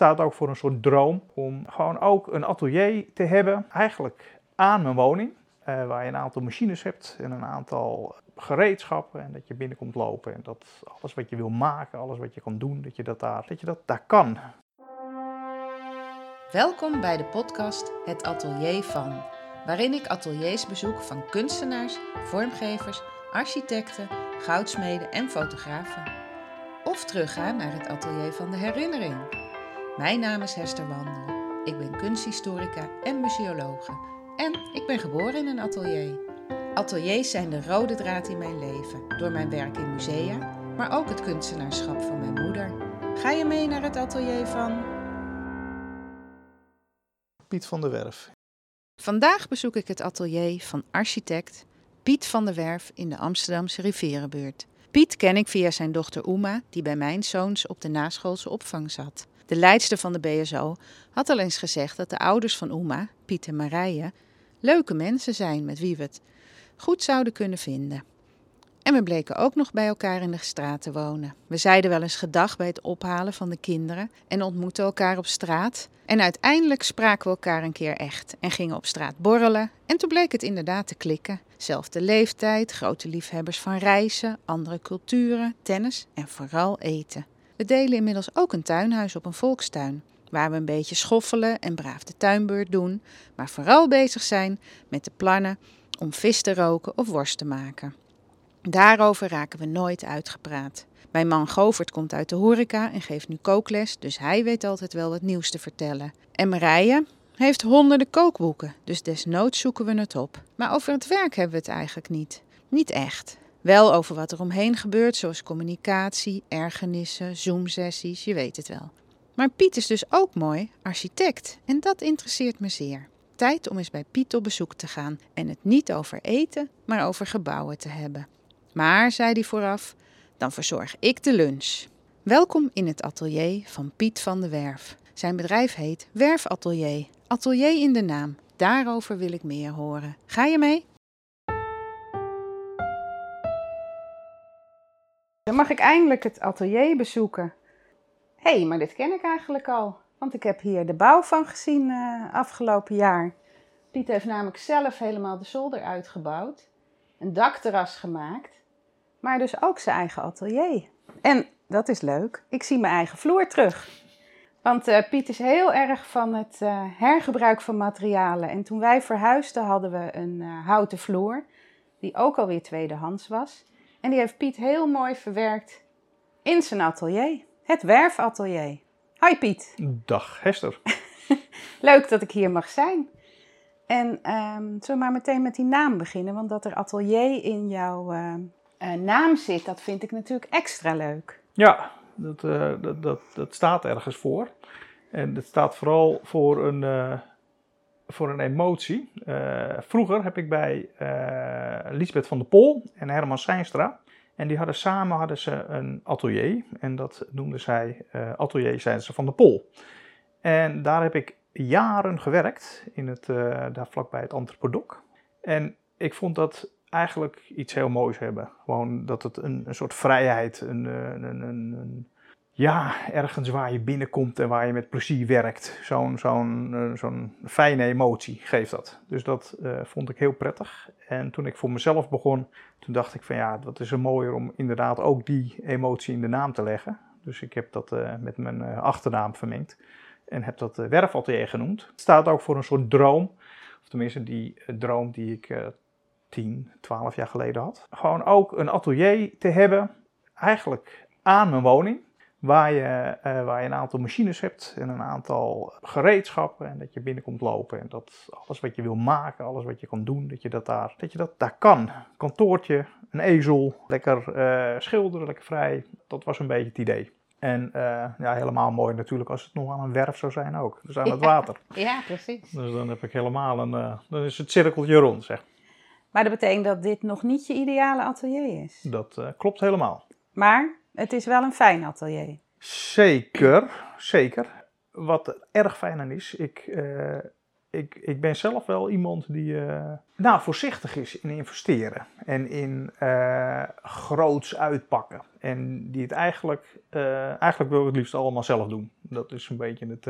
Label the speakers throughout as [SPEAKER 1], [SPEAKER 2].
[SPEAKER 1] staat ook voor een soort droom om gewoon ook een atelier te hebben, eigenlijk aan mijn woning. eh, waar je een aantal machines hebt en een aantal gereedschappen. En dat je binnenkomt lopen en dat alles wat je wil maken, alles wat je kan doen, dat je dat daar, dat je dat daar kan.
[SPEAKER 2] Welkom bij de podcast Het Atelier van, waarin ik ateliers bezoek van kunstenaars, vormgevers, architecten, goudsmeden en fotografen. Of terugga naar het atelier van de herinnering. Mijn naam is Hester Wandel. Ik ben kunsthistorica en museologe. En ik ben geboren in een atelier. Ateliers zijn de rode draad in mijn leven, door mijn werk in musea, maar ook het kunstenaarschap van mijn moeder. Ga je mee naar het atelier van
[SPEAKER 1] Piet van der Werf.
[SPEAKER 2] Vandaag bezoek ik het atelier van architect Piet van der Werf in de Amsterdamse Rivierenbuurt. Piet ken ik via zijn dochter Oema, die bij mijn zoons op de naschoolse opvang zat. De leidster van de BSO had al eens gezegd dat de ouders van Oema, Piet en Marije, leuke mensen zijn met wie we het goed zouden kunnen vinden. En we bleken ook nog bij elkaar in de straat te wonen. We zeiden wel eens gedag bij het ophalen van de kinderen en ontmoetten elkaar op straat. En uiteindelijk spraken we elkaar een keer echt en gingen op straat borrelen. En toen bleek het inderdaad te klikken. Zelfde leeftijd, grote liefhebbers van reizen, andere culturen, tennis en vooral eten. We delen inmiddels ook een tuinhuis op een volkstuin, waar we een beetje schoffelen en braaf de tuinbeurt doen, maar vooral bezig zijn met de plannen om vis te roken of worst te maken. Daarover raken we nooit uitgepraat. Mijn man Govert komt uit de horeca en geeft nu kookles, dus hij weet altijd wel wat nieuws te vertellen. En Marije heeft honderden kookboeken, dus desnoods zoeken we het op. Maar over het werk hebben we het eigenlijk niet. Niet echt. Wel over wat er omheen gebeurt, zoals communicatie, ergernissen, zoomsessies, je weet het wel. Maar Piet is dus ook mooi architect en dat interesseert me zeer. Tijd om eens bij Piet op bezoek te gaan en het niet over eten, maar over gebouwen te hebben. Maar, zei hij vooraf, dan verzorg ik de lunch. Welkom in het atelier van Piet van der Werf. Zijn bedrijf heet Werfatelier. Atelier in de naam. Daarover wil ik meer horen. Ga je mee? Dan mag ik eindelijk het atelier bezoeken. Hé, hey, maar dit ken ik eigenlijk al. Want ik heb hier de bouw van gezien uh, afgelopen jaar. Piet heeft namelijk zelf helemaal de zolder uitgebouwd. Een dakterras gemaakt. Maar dus ook zijn eigen atelier. En dat is leuk. Ik zie mijn eigen vloer terug. Want uh, Piet is heel erg van het uh, hergebruik van materialen. En toen wij verhuisden hadden we een houten vloer. Die ook alweer tweedehands was. En die heeft Piet heel mooi verwerkt in zijn atelier. Het werfatelier. Hi Piet.
[SPEAKER 1] Dag Hester.
[SPEAKER 2] Leuk dat ik hier mag zijn. En um, zullen we maar meteen met die naam beginnen? Want dat er atelier in jouw uh, uh, naam zit, dat vind ik natuurlijk extra leuk.
[SPEAKER 1] Ja, dat, uh, dat, dat, dat, staat ergens voor. En het staat vooral voor een, voor een emotie. vroeger heb ik bij Lisbeth van der Pol en Herman Seinstra. En die hadden samen hadden ze een atelier. En dat noemden zij Atelier Seinstra van der Pol. En daar heb ik jaren gewerkt, in het, uh, daar vlakbij het Antropodoc. En ik vond dat eigenlijk iets heel moois hebben. Gewoon dat het een, een soort vrijheid, een, een, een, ja, ergens waar je binnenkomt en waar je met plezier werkt. Zo'n zo'n zo'n fijne emotie geeft dat. Dus dat uh, vond ik heel prettig. En toen ik voor mezelf begon, toen dacht ik van ja, wat is er mooier om inderdaad ook die emotie in de naam te leggen. Dus ik heb dat uh, met mijn achternaam vermengd en heb dat werfatelier genoemd. Het staat ook voor een soort droom, of tenminste die droom die ik uh, 10, 12 jaar geleden had. Gewoon ook een atelier te hebben, eigenlijk aan mijn woning, waar je, uh, waar je een aantal machines hebt en een aantal gereedschappen en dat je binnenkomt lopen en dat alles wat je wil maken, alles wat je kan doen, dat je dat daar, dat je dat daar kan. Kantoortje, een ezel, lekker uh, schilderen, lekker vrij. Dat was een beetje het idee. En uh, ja, helemaal mooi natuurlijk als het nog aan een werf zou zijn ook. Dus aan het water.
[SPEAKER 2] Ja, precies.
[SPEAKER 1] Dus dan heb ik helemaal een, uh, dan is het cirkeltje rond, zeg.
[SPEAKER 2] Maar dat betekent dat dit nog niet je ideale atelier is?
[SPEAKER 1] Dat uh, klopt helemaal.
[SPEAKER 2] Maar het is wel een fijn atelier.
[SPEAKER 1] Zeker, zeker. Wat er erg fijn aan is, ik, ik, ik ben zelf wel iemand die eh, nou, voorzichtig is in investeren en in uh, groots uitpakken. En die het eigenlijk, eigenlijk wil ik het liefst allemaal zelf doen. Dat is een beetje het,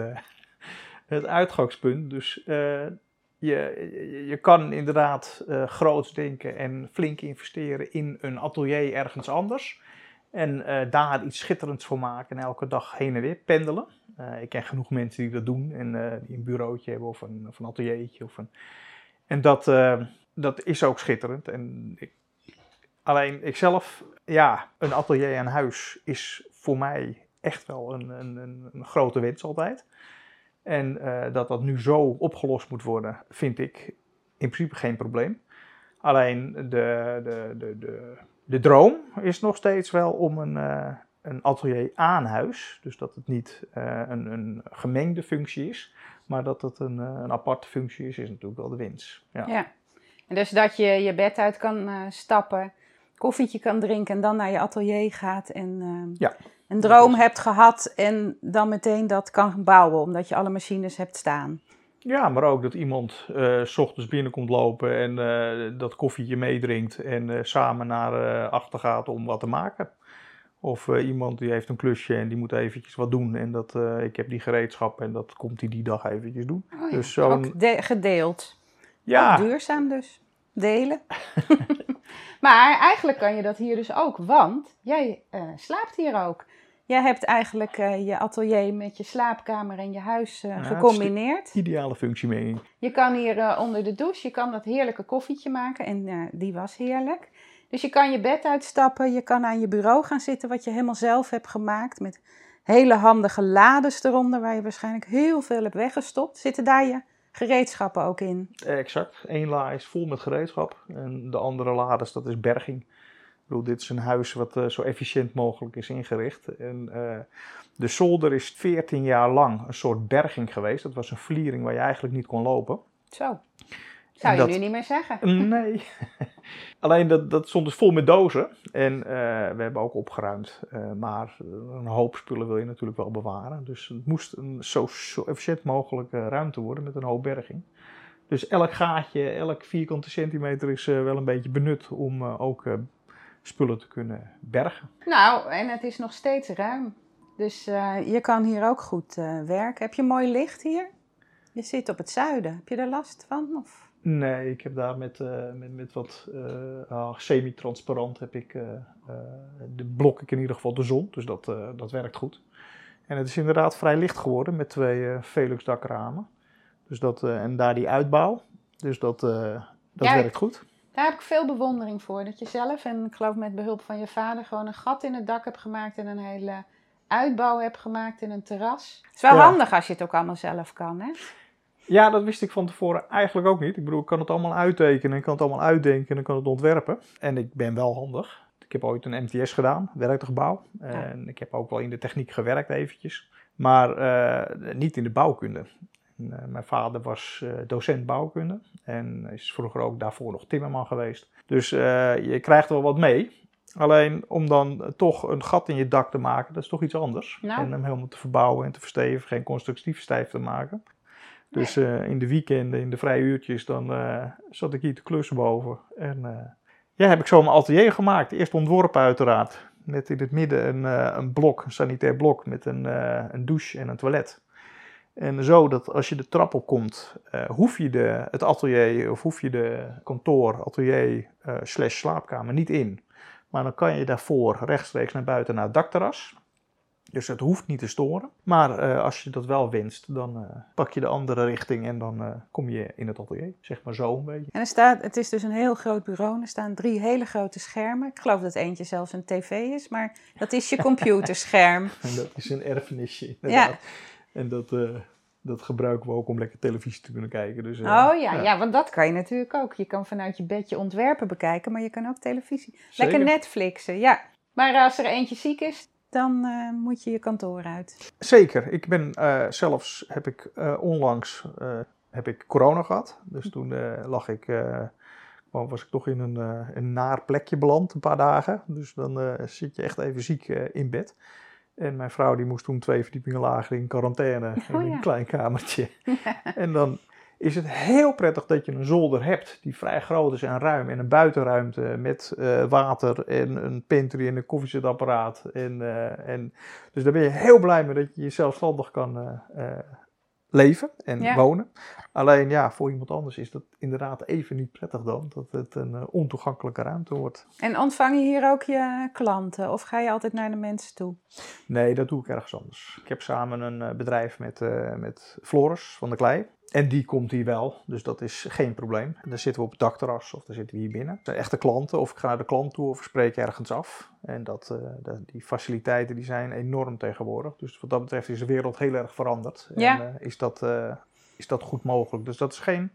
[SPEAKER 1] het uitgangspunt. Dus je, je kan inderdaad groots denken en flink investeren in een atelier ergens anders. En daar iets schitterends voor maken en elke dag heen en weer pendelen. Uh, ik ken genoeg mensen die dat doen en uh, die een bureautje hebben of een, of een ateliertje. Of een... En dat, dat is ook schitterend. En ik, alleen ikzelf, ja, een atelier aan huis is voor mij echt wel een, een, een, een grote wens altijd. En dat dat nu zo opgelost moet worden, vind ik in principe geen probleem. Alleen de, de, de, de, de droom is nog steeds wel om een een atelier aan huis. Dus dat het niet uh, een, een, gemengde functie is, maar dat het een, uh, een, aparte functie is, is natuurlijk wel de winst.
[SPEAKER 2] Ja. ja. En dus dat je je bed uit kan stappen, koffietje kan drinken en dan naar je atelier gaat en ja. een droom hebt gehad en dan meteen dat kan bouwen, omdat je alle machines hebt staan.
[SPEAKER 1] Ja, maar ook dat iemand uh, s ochtends binnenkomt lopen en uh, dat koffietje meedrinkt en uh, samen naar achter gaat om wat te maken. Of iemand die heeft een klusje en die moet eventjes wat doen. En dat, ik heb die gereedschap en dat komt hij die dag eventjes doen.
[SPEAKER 2] Oh ja, dus zo'n... Ook gedeeld. Ja. Ook duurzaam dus. Delen. maar eigenlijk kan je dat hier dus ook. Want jij slaapt hier ook. Jij hebt eigenlijk je atelier met je slaapkamer en je huis ja, gecombineerd.
[SPEAKER 1] Ideale functie mee.
[SPEAKER 2] Je kan hier onder de douche, je kan dat heerlijke koffietje maken. En die was heerlijk. Dus je kan je bed uitstappen, je kan aan je bureau gaan zitten wat je helemaal zelf hebt gemaakt met hele handige lades eronder waar je waarschijnlijk heel veel hebt weggestopt. Zitten daar je gereedschappen ook in?
[SPEAKER 1] Exact. Eén la is vol met gereedschap en de andere lades dat is berging. Bedoel, dit is een huis wat uh, zo efficiënt mogelijk is ingericht. En, uh, de zolder is 14 jaar lang een soort berging geweest. Dat was een vliering waar je eigenlijk niet kon lopen.
[SPEAKER 2] Zo. Zou je nu niet meer zeggen?
[SPEAKER 1] Nee. Alleen dat, dat stond dus vol met dozen. En uh, we hebben ook opgeruimd. Uh, maar een hoop spullen wil je natuurlijk wel bewaren. Dus het moest een zo, zo efficiënt mogelijke ruimte worden met een hoop berging. Dus elk gaatje, elk vierkante centimeter is uh, wel een beetje benut om ook spullen te kunnen bergen.
[SPEAKER 2] Nou, en het is nog steeds ruim. Dus je kan hier ook goed werken. Heb je mooi licht hier? Je zit op het zuiden. Heb je daar last van? Of?
[SPEAKER 1] Nee, ik heb daar met, uh, met, met wat uh, semi-transparant heb ik, uh, de blok ik in ieder geval de zon, dus dat, dat werkt goed. En het is inderdaad vrij licht geworden met twee Velux dakramen. Dus dat, en daar die uitbouw, dus dat, dat werkt goed.
[SPEAKER 2] Daar heb ik veel bewondering voor, dat je zelf en ik geloof met behulp van je vader gewoon een gat in het dak hebt gemaakt en een hele uitbouw hebt gemaakt in een terras. Het is wel handig als je het ook allemaal zelf kan, hè?
[SPEAKER 1] Ja, dat wist ik van tevoren eigenlijk ook niet. Ik bedoel, ik kan het allemaal uittekenen, ik kan het allemaal uitdenken en ik kan het ontwerpen. En ik ben wel handig. Ik heb ooit een MTS gedaan, werktuigbouw. En ik heb ook wel in de techniek gewerkt eventjes. Maar uh, niet in de bouwkunde. En, uh, mijn vader was uh, docent bouwkunde en is vroeger ook daarvoor nog timmerman geweest. Dus je krijgt er wel wat mee. Alleen om dan toch een gat in je dak te maken, dat is toch iets anders. Nou. En hem helemaal te verbouwen en te verstevigen en constructief stijf te maken. Dus uh, in de weekenden, in de vrije uurtjes, dan uh, zat ik hier te klussen boven. En uh, ja, heb ik zo mijn atelier gemaakt. Eerst ontworpen uiteraard. Met in het midden een, een blok, een sanitair blok met een, een douche en een toilet. En zo dat als je de trap op komt, hoef je de, het atelier of hoef je de kantoor, atelier slash slaapkamer niet in. Maar dan kan je daarvoor rechtstreeks naar buiten naar het dakterras. Dus het hoeft niet te storen. Maar uh, als je dat wel wenst, dan uh, pak je de andere richting en dan uh, kom je in het atelier. Zeg maar zo een beetje.
[SPEAKER 2] En er staat, het is dus een heel groot bureau. Er staan drie hele grote schermen. Ik geloof dat eentje zelfs een tv is, maar dat is je computerscherm.
[SPEAKER 1] en dat is een erfenisje inderdaad. Ja. En dat, dat gebruiken we ook om lekker televisie te kunnen kijken. Dus,
[SPEAKER 2] oh ja, ja, ja. want dat kan je natuurlijk ook. Je kan vanuit je bedje ontwerpen bekijken, maar je kan ook televisie. Zeker. Lekker Netflixen, ja. Maar als er eentje ziek is, dan uh, moet je je kantoor uit.
[SPEAKER 1] Zeker. Ik ben zelfs, heb ik onlangs, heb ik corona gehad. Dus hm. toen lag ik, was ik toch in een, een naar plekje beland, een paar dagen. Dus dan zit je echt even ziek in bed. En mijn vrouw die moest toen twee verdiepingen lager in quarantaine, oh, in een klein kamertje. En dan is het heel prettig dat je een zolder hebt die vrij groot is en ruim. En een buitenruimte met uh, water en een pantry en een koffiezetapparaat. En, uh, en, dus daar ben je heel blij mee dat je je zelfstandig kan uh, leven en
[SPEAKER 2] Ja.
[SPEAKER 1] wonen. Alleen ja, voor iemand anders is dat inderdaad even niet prettig dan. Dat het een eh, ontoegankelijke ruimte wordt.
[SPEAKER 2] En ontvang je hier ook je klanten of ga je altijd naar de mensen toe?
[SPEAKER 1] Nee, dat doe ik ergens anders. Ik heb samen een eh, bedrijf met, eh, met Floris van de Klei. En die komt hier wel, dus dat is geen probleem. Dan zitten we op het dakterras of dan zitten we hier binnen. Zijn echte klanten, of ik ga naar de klant toe of ik spreek ergens af. En dat, eh, die faciliteiten die zijn enorm tegenwoordig. Dus wat dat betreft is de wereld heel erg veranderd.
[SPEAKER 2] Ja.
[SPEAKER 1] En eh, is, dat, eh, is dat goed mogelijk. Dus dat is geen...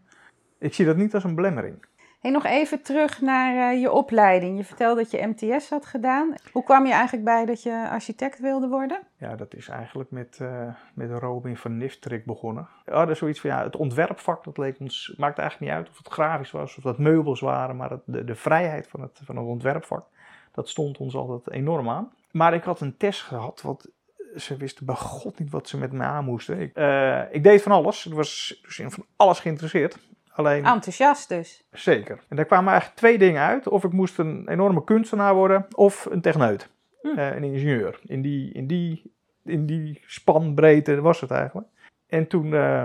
[SPEAKER 1] Ik zie dat niet als een belemmering.
[SPEAKER 2] Nog even terug naar eh, je opleiding. Je vertelde dat je MTS had gedaan. Hoe kwam je eigenlijk bij dat je architect wilde worden?
[SPEAKER 1] Ja, dat is eigenlijk met, eh, met Robin van Niftrik begonnen. Ja, dat zoiets van, ja, het ontwerpvak, dat leek ons, maakt eigenlijk niet uit of het grafisch was of dat meubels waren, maar het, de, de vrijheid van het, van het ontwerpvak, dat stond ons altijd enorm aan. Maar ik had een test gehad, wat ze wisten bij god niet wat ze met me aan moesten. Ik, eh, ik deed van alles, ik was in van alles geïnteresseerd. Alleen,
[SPEAKER 2] Enthousiast dus.
[SPEAKER 1] Zeker. En daar kwamen eigenlijk twee dingen uit. Of ik moest een enorme kunstenaar worden, of een techneut.
[SPEAKER 2] Hm.
[SPEAKER 1] Eh, een ingenieur. In die, in, die, in die spanbreedte was het eigenlijk. En toen eh,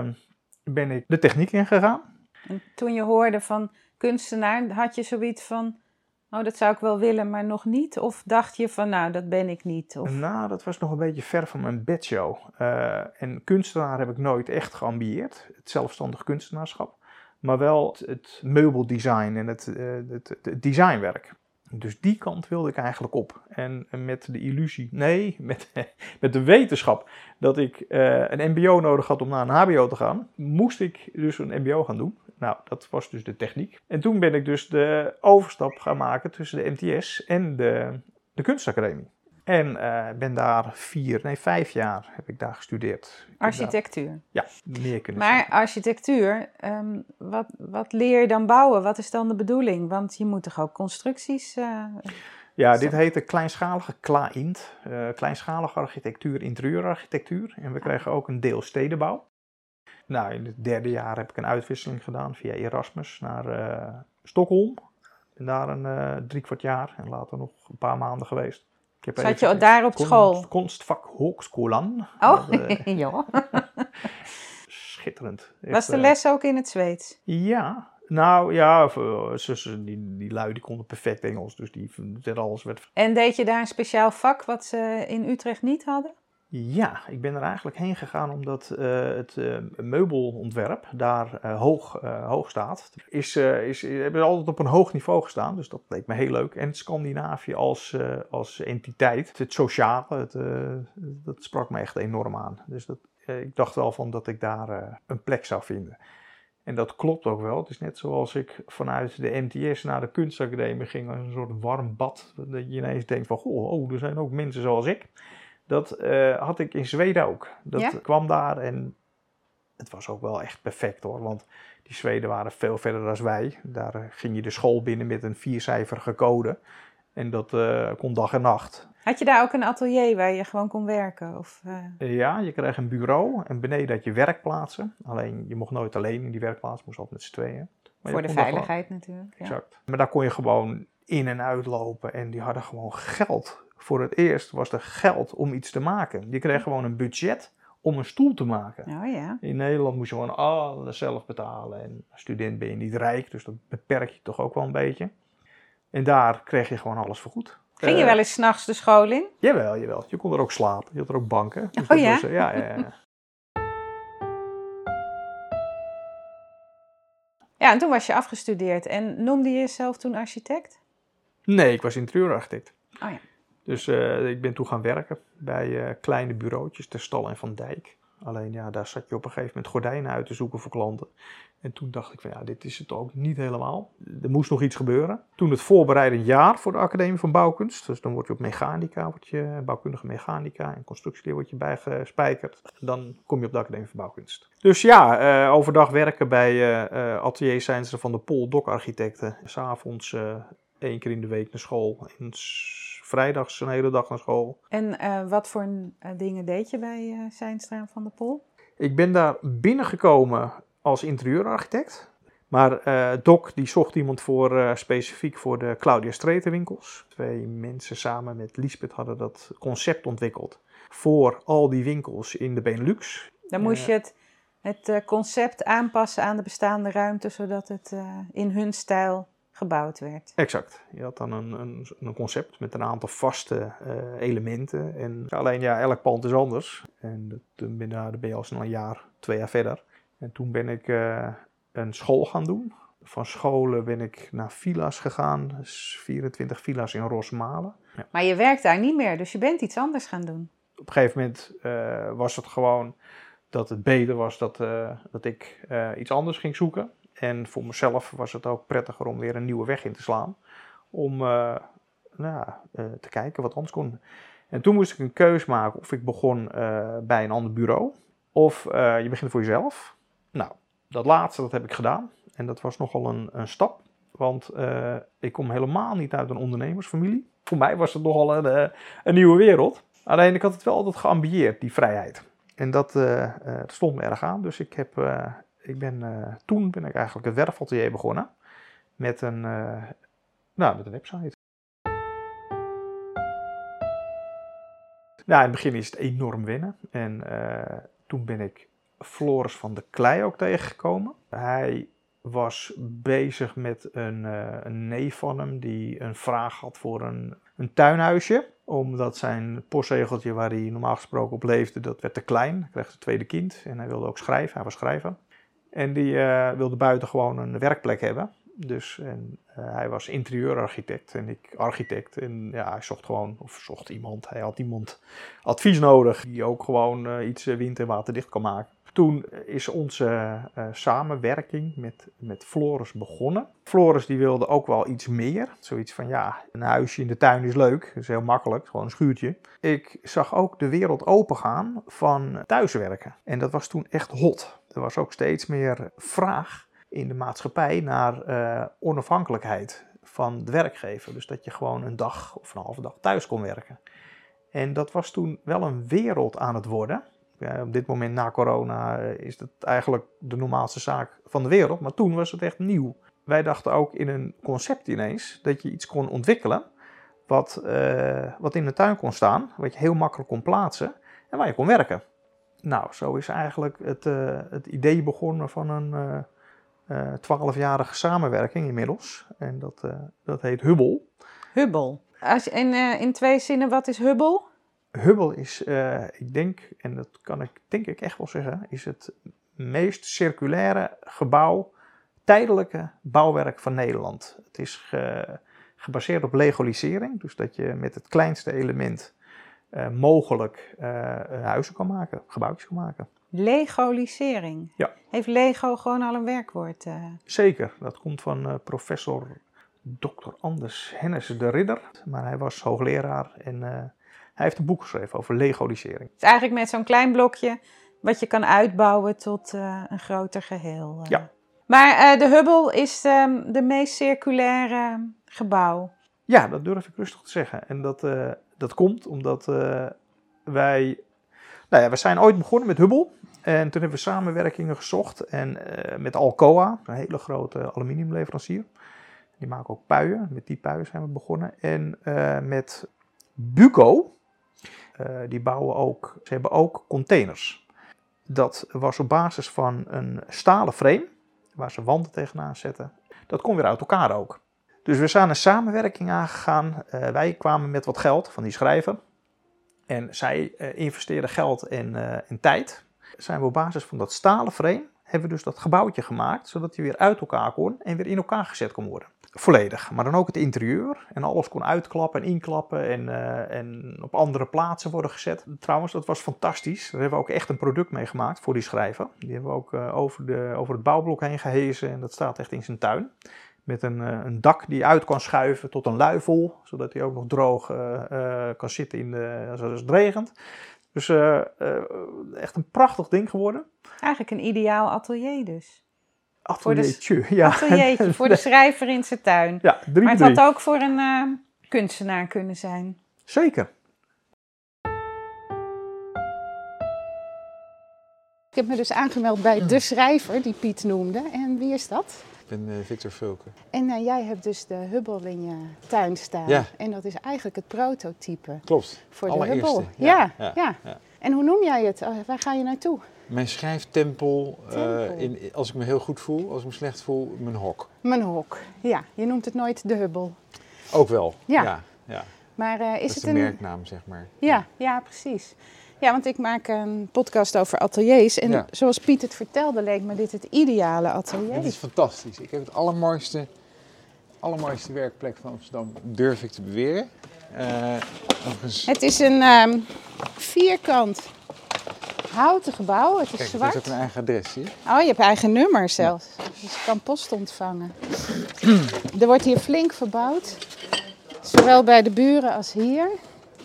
[SPEAKER 1] ben ik de techniek ingegaan.
[SPEAKER 2] En toen je hoorde van kunstenaar, had je zoiets van... Oh, dat zou ik wel willen, maar nog niet? Of dacht je van, nou, dat ben ik niet? Of...
[SPEAKER 1] Nou, dat was nog een beetje ver van mijn bedshow. Eh, en kunstenaar heb ik nooit echt geambieerd. Het zelfstandig kunstenaarschap. Maar wel het, het meubeldesign en het, eh, het, het designwerk. Dus die kant wilde ik eigenlijk op. En met de illusie, nee, met, met de wetenschap dat ik eh, een MBO nodig had om naar een HBO te gaan, moest ik dus een MBO gaan doen. Nou, dat was dus de techniek. En toen ben ik dus de overstap gaan maken tussen de MTS en de, de kunstacademie. En eh, ben daar vier, nee vijf jaar heb ik daar gestudeerd. Ik heb daar-
[SPEAKER 2] Architectuur.
[SPEAKER 1] ja, meer kunnen
[SPEAKER 2] Maar
[SPEAKER 1] zeggen.
[SPEAKER 2] architectuur, ehm, wat, wat leer je dan bouwen? Wat is dan de bedoeling? Want je moet toch ook constructies... eh,
[SPEAKER 1] Ja, dit heette kleinschalige KLAINT. eh kleinschalige architectuur, interieurarchitectuur. En we kregen ook een deel stedenbouw. Nou, in het derde jaar heb ik een uitwisseling gedaan via Erasmus naar Stockholm. Ben daar een drie kwart jaar en later nog een paar maanden geweest. Ik
[SPEAKER 2] Zat je daar op school?
[SPEAKER 1] Kunstvak Hoogskolan.
[SPEAKER 2] Oh,
[SPEAKER 1] Dat, eh,
[SPEAKER 2] ja.
[SPEAKER 1] schitterend.
[SPEAKER 2] Was de
[SPEAKER 1] eh,
[SPEAKER 2] les ook in het Zweeds?
[SPEAKER 1] Ja, nou ja, eh, zussen, die, die lui die konden perfect Engels, dus die alles werd.
[SPEAKER 2] En deed je daar een speciaal vak wat ze in Utrecht niet hadden?
[SPEAKER 1] Ja, ik ben er eigenlijk heen gegaan omdat eh, het eh, meubelontwerp daar eh, hoog, hoog staat. Is, is, hebben altijd op een hoog niveau gestaan, dus dat leek me heel leuk. En Scandinavië als, als entiteit, het sociale, het, dat sprak me echt enorm aan. Dus dat, ik dacht wel van dat ik daar een plek zou vinden. En dat klopt ook wel. Het is net zoals ik vanuit de MTS naar de kunstacademie ging, als een soort warm bad. Dat je ineens denkt van, goh, oh, er zijn ook mensen zoals ik. Dat eh, had ik in Zweden ook. Dat
[SPEAKER 2] Ja?
[SPEAKER 1] kwam daar en het was ook wel echt perfect hoor. Want die Zweden waren veel verder dan wij. Daar eh, ging je de school binnen met een viercijferige code. En dat eh, kon dag en nacht.
[SPEAKER 2] Had je daar ook een atelier waar je gewoon kon werken? Of,
[SPEAKER 1] Ja, je kreeg een bureau en beneden had je werkplaatsen. Alleen je mocht nooit alleen in die werkplaats, moest altijd met z'n tweeën. Maar
[SPEAKER 2] voor de
[SPEAKER 1] gewoon-
[SPEAKER 2] veiligheid natuurlijk. Ja.
[SPEAKER 1] Exact. Maar daar kon je gewoon in en uitlopen en die hadden gewoon geld. Voor het eerst was er geld om iets te maken. Je kreeg gewoon een budget om een stoel te maken.
[SPEAKER 2] Oh ja.
[SPEAKER 1] In Nederland moest je gewoon alles zelf betalen. En als student ben je niet rijk, dus dat beperk je toch ook wel een beetje. En daar kreeg je gewoon alles vergoed.
[SPEAKER 2] Ging je
[SPEAKER 1] Eh,
[SPEAKER 2] wel eens s'nachts de school in?
[SPEAKER 1] Jawel, jawel. Je kon er ook slapen. Je had er ook banken. Dus
[SPEAKER 2] Oh
[SPEAKER 1] dat
[SPEAKER 2] ja?
[SPEAKER 1] was, eh, ja, ja, ja.
[SPEAKER 2] Ja, en toen was je afgestudeerd. En noemde je jezelf toen architect?
[SPEAKER 1] Nee, ik was interieurarchitect.
[SPEAKER 2] Oh ja.
[SPEAKER 1] Dus eh, ik ben toen gaan werken bij eh, kleine bureautjes ter Stal en Van Dijk. Alleen ja, daar zat je op een gegeven moment gordijnen uit te zoeken voor klanten. En toen dacht ik van ja, dit is het ook niet helemaal. Er moest nog iets gebeuren. Toen het voorbereidend jaar voor de Academie van Bouwkunst. Dus dan word je op mechanica, word je, bouwkundige mechanica en constructieleer word je bijgespijkerd. Dan kom je op de Academie van Bouwkunst. Dus ja, eh, overdag werken bij eh eh ateliers zijn ze van de Pol Dokarchitecten. S'avonds eh één keer in de week naar school. Vrijdags een hele dag naar school.
[SPEAKER 2] En eh, wat voor eh, dingen deed je bij eh Zijnstra en Van der Pol?
[SPEAKER 1] Ik ben daar binnengekomen als interieurarchitect. Maar uh, Doc die zocht iemand voor, uh, specifiek voor de Claudia Streeter winkels. Twee mensen samen met Lisbeth hadden dat concept ontwikkeld voor al die winkels in de Benelux.
[SPEAKER 2] Dan moest je het, het concept aanpassen aan de bestaande ruimte, zodat het in hun stijl gebouwd werd.
[SPEAKER 1] Exact. Je had dan een, een, een concept met een aantal vaste elementen. En alleen ja, elk pand is anders. En toen ben, daar ben je al snel een jaar, twee jaar verder. En toen ben ik een school gaan doen. Van scholen ben ik naar villa's gegaan, dus 24 villa's in Rosmalen.
[SPEAKER 2] Ja. Maar je werkt daar niet meer, dus je bent iets anders gaan doen.
[SPEAKER 1] Op een gegeven moment uh, was het gewoon dat het beter was dat, dat ik iets anders ging zoeken. En voor mezelf was het ook prettiger om weer een nieuwe weg in te slaan. Om nou, te kijken wat anders kon. En toen moest ik een keus maken of ik begon bij een ander bureau. Of je begint voor jezelf. Nou, dat laatste, dat heb ik gedaan. En dat was nogal een, een stap. Want ik kom helemaal niet uit een ondernemersfamilie. Voor mij was het nogal een, een nieuwe wereld. Alleen ik had het wel altijd geambieerd, die vrijheid. En dat, dat stond me erg aan. Dus ik, heb, ik ben, toen ben ik eigenlijk het werfatelier begonnen. Met een, nou, met een website. Nou, in het begin is het enorm wennen. En toen ben ik Floris van de Klei ook tegengekomen. Hij was bezig met een, een neef van hem die een vraag had voor een, een tuinhuisje. Omdat zijn postzegeltje waar hij normaal gesproken op leefde, dat werd te klein. Hij kreeg een tweede kind en hij wilde ook schrijven. Hij was schrijver. En die uh, wilde buiten gewoon een werkplek hebben. Dus en, uh, hij was interieurarchitect en ik architect. En ja, hij zocht gewoon, of zocht iemand, hij had iemand advies nodig die ook gewoon iets wind- en waterdicht kan maken. Toen is onze samenwerking met, met Floris begonnen. Floris die wilde ook wel iets meer. Zoiets van ja, een huisje in de tuin is leuk. Dat is heel makkelijk, gewoon een schuurtje. Ik zag ook de wereld opengaan van thuiswerken. En dat was toen echt hot. Er was ook steeds meer vraag in de maatschappij naar uh, onafhankelijkheid van de werkgever. Dus dat je gewoon een dag of een halve dag thuis kon werken. En dat was toen wel een wereld aan het worden ja, op dit moment na corona eh, is het eigenlijk de normaalste zaak van de wereld. Maar toen was het echt nieuw. Wij dachten ook in een concept ineens dat je iets kon ontwikkelen. Wat, uh, wat in de tuin kon staan, wat je heel makkelijk kon plaatsen en waar je kon werken. Nou, zo is eigenlijk het, uh, het idee begonnen van een twaalfjarige samenwerking inmiddels. En dat, dat heet Hubble.
[SPEAKER 2] Hubble. Als, in, in twee zinnen, wat is Hubble?
[SPEAKER 1] Hubble is, ik denk, en dat kan ik denk ik echt wel zeggen, is het meest circulaire gebouw, tijdelijke bouwwerk van Nederland. Het is ge, gebaseerd op legalisering, dus dat je met het kleinste element uh, mogelijk uh, huizen kan maken, gebouwtjes kan maken.
[SPEAKER 2] Legalisering?
[SPEAKER 1] Ja.
[SPEAKER 2] Heeft Lego gewoon al een werkwoord?
[SPEAKER 1] Zeker, dat komt van professor Dr. Anders Hennis de Ridder, maar hij was hoogleraar en hij heeft een boek geschreven over legalisering.
[SPEAKER 2] Het is eigenlijk met zo'n klein blokje wat je kan uitbouwen tot een groter geheel.
[SPEAKER 1] Ja.
[SPEAKER 2] Maar uh, de Hubble is um, de meest circulaire gebouw.
[SPEAKER 1] Ja, dat durf ik rustig te zeggen. En dat, dat komt omdat wij... Nou ja, we zijn ooit begonnen met Hubble. En toen hebben we samenwerkingen gezocht. En met Alcoa, een hele grote aluminiumleverancier. Die maken ook puien. Met die puien zijn we begonnen. En met Buco, die bouwen ook, ze hebben ook containers. Dat was op basis van een stalen frame, waar ze wanden tegenaan zetten. Dat kon weer uit elkaar ook. Dus we zijn een samenwerking aangegaan. Uh, wij kwamen met wat geld van die schrijver. En zij uh, investeerden geld en, en tijd. Zijn we op basis van dat stalen frame, hebben we dus dat gebouwtje gemaakt, zodat hij weer uit elkaar kon en weer in elkaar gezet kon worden volledig. Maar dan ook het interieur. En alles kon uitklappen en inklappen en, en op andere plaatsen worden gezet. Trouwens, dat was fantastisch. Daar hebben we ook echt een product mee gemaakt voor die schrijver. Die hebben we ook over, de, over het bouwblok heen gehezen. En dat staat echt in zijn tuin. Met een, uh, een dak die uit kan schuiven tot een luifel. Zodat hij ook nog droog kan zitten in de, als het regent. Dus echt een prachtig ding geworden.
[SPEAKER 2] Eigenlijk een ideaal atelier dus.
[SPEAKER 1] Ateliertje,
[SPEAKER 2] voor de, ja. Ateliertje, voor de schrijver in zijn tuin.
[SPEAKER 1] Ja, drie,
[SPEAKER 2] maar het had ook voor een uh, kunstenaar kunnen zijn.
[SPEAKER 1] Zeker.
[SPEAKER 2] Ik heb me dus aangemeld bij de schrijver die Piet noemde. En wie is dat?
[SPEAKER 3] Ben uh, Victor Vulke.
[SPEAKER 2] En uh, jij hebt dus de Hubble in je tuin staan.
[SPEAKER 3] Ja.
[SPEAKER 2] En dat is eigenlijk het prototype
[SPEAKER 3] Klopt.
[SPEAKER 2] voor de
[SPEAKER 3] Allereerste.
[SPEAKER 2] Hubble.
[SPEAKER 3] Ja,
[SPEAKER 2] Ja,
[SPEAKER 3] ja.
[SPEAKER 2] En hoe noem jij het? Oh, waar ga je naartoe?
[SPEAKER 3] Mijn schrijftempel, eh,
[SPEAKER 2] Tempel.
[SPEAKER 3] in, als ik me heel goed voel, als ik me slecht voel, mijn hok.
[SPEAKER 2] Mijn hok. Ja, je noemt het nooit de Hubble.
[SPEAKER 3] Ook wel.
[SPEAKER 2] Ja.
[SPEAKER 3] ja.
[SPEAKER 2] Maar eh, is
[SPEAKER 3] Dat is
[SPEAKER 2] het een.
[SPEAKER 3] merknaam, zeg maar.
[SPEAKER 2] Ja, ja, precies. Ja, want ik maak een podcast over ateliers. En
[SPEAKER 3] Ja.
[SPEAKER 2] zoals Piet het vertelde, leek me dit het ideale atelier.
[SPEAKER 3] Het is fantastisch. Ik heb het allermooiste, allermooiste werkplek van Amsterdam, durf ik te beweren. Eh overigens,
[SPEAKER 2] Het is een ehm, vierkant houten gebouw. Het is
[SPEAKER 3] kijk, het
[SPEAKER 2] zwart.
[SPEAKER 3] heeft ook een eigen adres, je?
[SPEAKER 2] Oh, je hebt eigen nummer zelfs. Dus je kan post ontvangen. er wordt hier flink verbouwd. Zowel bij de buren als hier.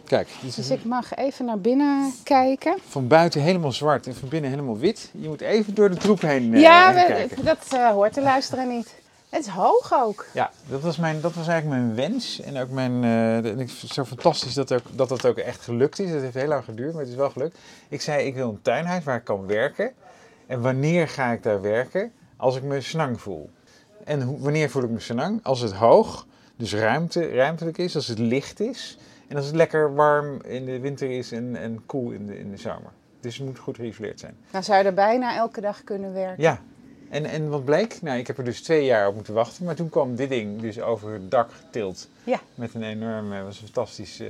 [SPEAKER 3] Kijk,
[SPEAKER 2] Dus ik mag even naar binnen kijken.
[SPEAKER 3] van buiten helemaal zwart en van binnen helemaal wit. Je moet even door de troep heen eh,
[SPEAKER 2] ja,
[SPEAKER 3] heen
[SPEAKER 2] we-
[SPEAKER 3] kijken.
[SPEAKER 2] dat eh, hoort de luisteraar niet. Het is hoog ook.
[SPEAKER 3] Ja, dat was, mijn, dat was eigenlijk mijn wens. En ook mijn. en ik vind het zo fantastisch dat, ook, dat dat ook echt gelukt is. Het heeft heel lang geduurd, maar het is wel gelukt. Ik zei: ik wil een tuinhuis waar ik kan werken. En wanneer ga ik daar werken? Als ik me snang voel. En hoe- wanneer voel ik me snang? Als het hoog, dus ruimte, ruimtelijk is, als het licht is. En als het lekker warm in de winter is en, en koel in de, in de zomer. Dus het moet goed geïsoleerd zijn.
[SPEAKER 2] Dan zou je er bijna elke dag kunnen werken.
[SPEAKER 3] Ja, en, en wat bleek? Nou, ik heb er dus twee jaar op moeten wachten. Maar toen kwam dit ding dus over het dak getild.
[SPEAKER 2] Ja.
[SPEAKER 3] Met een enorm, was een fantastisch eh,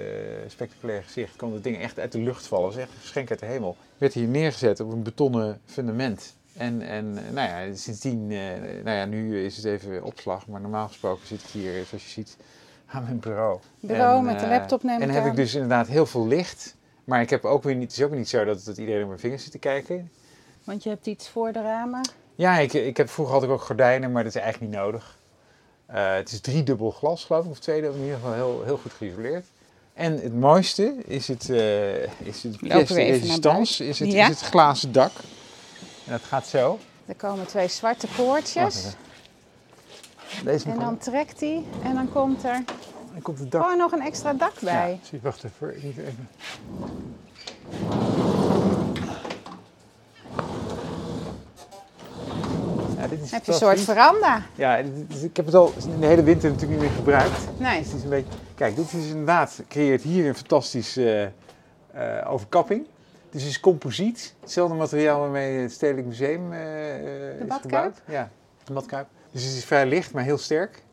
[SPEAKER 3] spectaculair gezicht. kwam dat ding echt uit de lucht vallen. Dat was echt een geschenk uit de hemel. Werd hier neergezet op een betonnen fundament. En, en eh, nou ja, sindsdien, eh, nou ja, nu is het even opslag. Maar normaal gesproken zit ik hier, zoals je ziet, aan mijn bureau.
[SPEAKER 2] Bureau
[SPEAKER 3] En,
[SPEAKER 2] met de
[SPEAKER 3] eh,
[SPEAKER 2] laptop neem
[SPEAKER 3] En
[SPEAKER 2] ik
[SPEAKER 3] dan heb ik dus inderdaad heel veel licht. Maar ik heb ook weer niet, het is ook niet zo dat, dat iedereen op mijn vingers zit te kijken.
[SPEAKER 2] Want je hebt iets voor de ramen.
[SPEAKER 3] Ja, ik, ik heb, vroeger had ik ook gordijnen, maar dat is eigenlijk niet nodig. Eh, het is driedubbel glas, geloof ik, of tweedubbel, in ieder geval heel, heel goed geïsoleerd. En het mooiste is het, eh is het résistance, is het,
[SPEAKER 2] Ja.
[SPEAKER 3] is het glazen dak. En dat gaat zo.
[SPEAKER 2] Er komen twee zwarte poortjes.
[SPEAKER 3] Deze
[SPEAKER 2] En dan trekt hij en dan komt er
[SPEAKER 3] dan komt het dak.
[SPEAKER 2] gewoon nog een extra dak bij.
[SPEAKER 3] Ja, zie, wacht even. Ja, dit is
[SPEAKER 2] heb je een soort veranda.
[SPEAKER 3] Ja, is- ik heb het al in de hele winter natuurlijk niet meer gebruikt.
[SPEAKER 2] Nee.
[SPEAKER 3] Dus het is een beetje, kijk, dit is inderdaad, creëert hier een fantastische eh, eh, overkapping. Dit is composiet, hetzelfde materiaal waarmee het Stedelijk Museum eh, eh, is gebouwd. Ja, de badkuip. Dus het is vrij licht, maar heel sterk.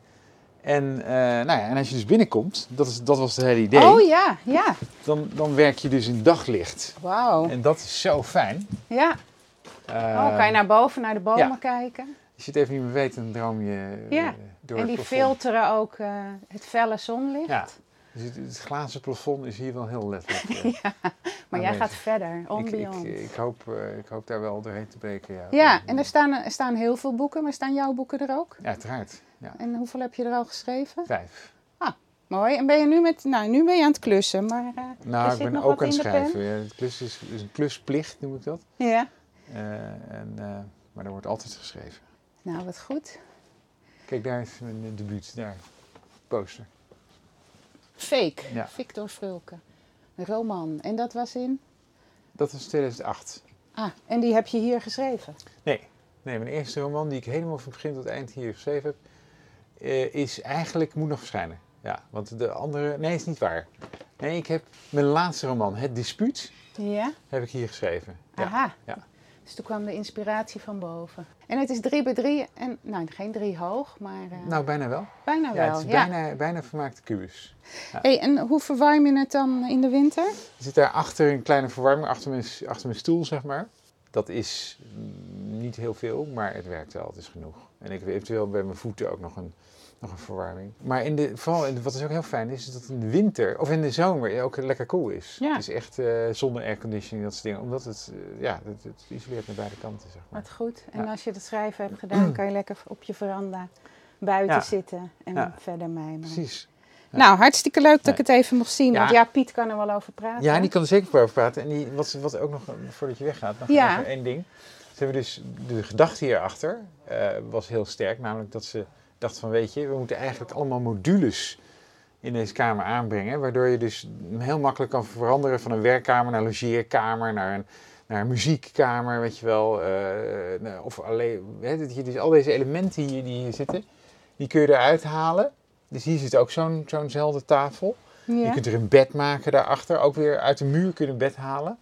[SPEAKER 3] En, eh, nou ja, en als je dus binnenkomt, dat, is, dat was het hele idee,
[SPEAKER 2] Oh ja, ja.
[SPEAKER 3] dan, dan werk je dus in daglicht.
[SPEAKER 2] Wauw.
[SPEAKER 3] En dat is zo fijn.
[SPEAKER 2] Ja.
[SPEAKER 3] Eh,
[SPEAKER 2] Oh, kan je naar boven, naar de bomen
[SPEAKER 3] ja.
[SPEAKER 2] kijken.
[SPEAKER 3] Als je het even niet meer weet, dan droom je eh,
[SPEAKER 2] Ja.
[SPEAKER 3] door
[SPEAKER 2] En die filteren ook eh, het felle zonlicht.
[SPEAKER 3] Ja. Dus het, het glazen plafond is hier wel heel letterlijk. eh,
[SPEAKER 2] Maar jij gaat verder, on
[SPEAKER 3] ik, ik,
[SPEAKER 2] beyond.
[SPEAKER 3] ik, hoop, eh, ik hoop daar wel doorheen te breken. Ja,
[SPEAKER 2] ja, en er staan, er staan heel veel boeken, maar staan jouw boeken er ook?
[SPEAKER 3] Ja, uiteraard. Ja,
[SPEAKER 2] En hoeveel heb je er al geschreven?
[SPEAKER 3] vijf.
[SPEAKER 2] Mooi. En ben je nu met, nou, nu ben je aan het klussen, maar eh,
[SPEAKER 3] Nou, ik ben ook aan het schrijven. Ja, het klus is, is een klusplicht, noem ik dat.
[SPEAKER 2] Ja.
[SPEAKER 3] Eh, en, maar er wordt altijd geschreven.
[SPEAKER 2] Nou, wat goed.
[SPEAKER 3] Kijk, daar is mijn debuut. Daar. Poster.
[SPEAKER 2] Fake.
[SPEAKER 3] Ja.
[SPEAKER 2] Victor Frulke. Een roman. En dat was in?
[SPEAKER 3] Dat was 2008.
[SPEAKER 2] Ah, en die heb je hier geschreven?
[SPEAKER 3] Nee, nee, mijn eerste roman die ik helemaal van begin tot eind hier geschreven heb, eh, is eigenlijk, moet nog verschijnen. Ja, want de andere, nee, is niet waar. Nee, ik heb mijn laatste roman, Het Dispuut,
[SPEAKER 2] Ja.
[SPEAKER 3] heb ik hier geschreven. Ja.
[SPEAKER 2] Aha.
[SPEAKER 3] ja.
[SPEAKER 2] Dus toen kwam de inspiratie van boven. En het is drie bij drie en, nou, geen drie hoog, maar eh,
[SPEAKER 3] Nou, bijna wel.
[SPEAKER 2] bijna
[SPEAKER 3] Ja,
[SPEAKER 2] wel.
[SPEAKER 3] het is
[SPEAKER 2] ja.
[SPEAKER 3] bijna, bijna vermaakte kubus.
[SPEAKER 2] Hey, en hoe verwarm je het dan in de winter?
[SPEAKER 3] Er zit daar achter een kleine verwarming, achter mijn, achter mijn stoel, zeg maar. Dat is mm, niet heel veel, maar het werkt wel, het is genoeg. En ik heb eventueel bij mijn voeten ook nog een, nog een verwarming. Maar in de, vooral, in de- wat is ook heel fijn is, is dat in de winter, of in de zomer, ook lekker koel is.
[SPEAKER 2] Ja.
[SPEAKER 3] Het is echt eh, zonder airconditioning, dat soort dingen. Omdat het, eh, ja, het, het isoleert naar beide kanten, zeg maar.
[SPEAKER 2] Wat goed. En
[SPEAKER 3] Ja.
[SPEAKER 2] als je het schrijven hebt gedaan, kan je lekker op je veranda buiten
[SPEAKER 3] Ja.
[SPEAKER 2] zitten en verder mijmeren.
[SPEAKER 3] Precies. Ja.
[SPEAKER 2] Nou, hartstikke leuk dat ik het even mocht zien.
[SPEAKER 3] Ja.
[SPEAKER 2] Want ja, Piet kan er wel over praten.
[SPEAKER 3] Ja, die kan er zeker over praten. En die, wat, wat ook nog, eh, voordat je weggaat, nog even één ding. Ze hebben dus, de gedachte hierachter eh was heel sterk. Namelijk dat ze dachten van, weet je, we moeten eigenlijk allemaal modules in deze kamer aanbrengen. Waardoor je dus heel makkelijk kan veranderen van een werkkamer naar een logeerkamer, naar een, naar een muziekkamer, weet je wel. eh, nou, of alleen, hè, dat je dus al deze elementen hier die hier zitten, die kun je eruit halen. Dus hier zit ook zo'n zo'nzelfde tafel. Je kunt er een bed maken daarachter, ook weer uit de muur kun je een bed halen.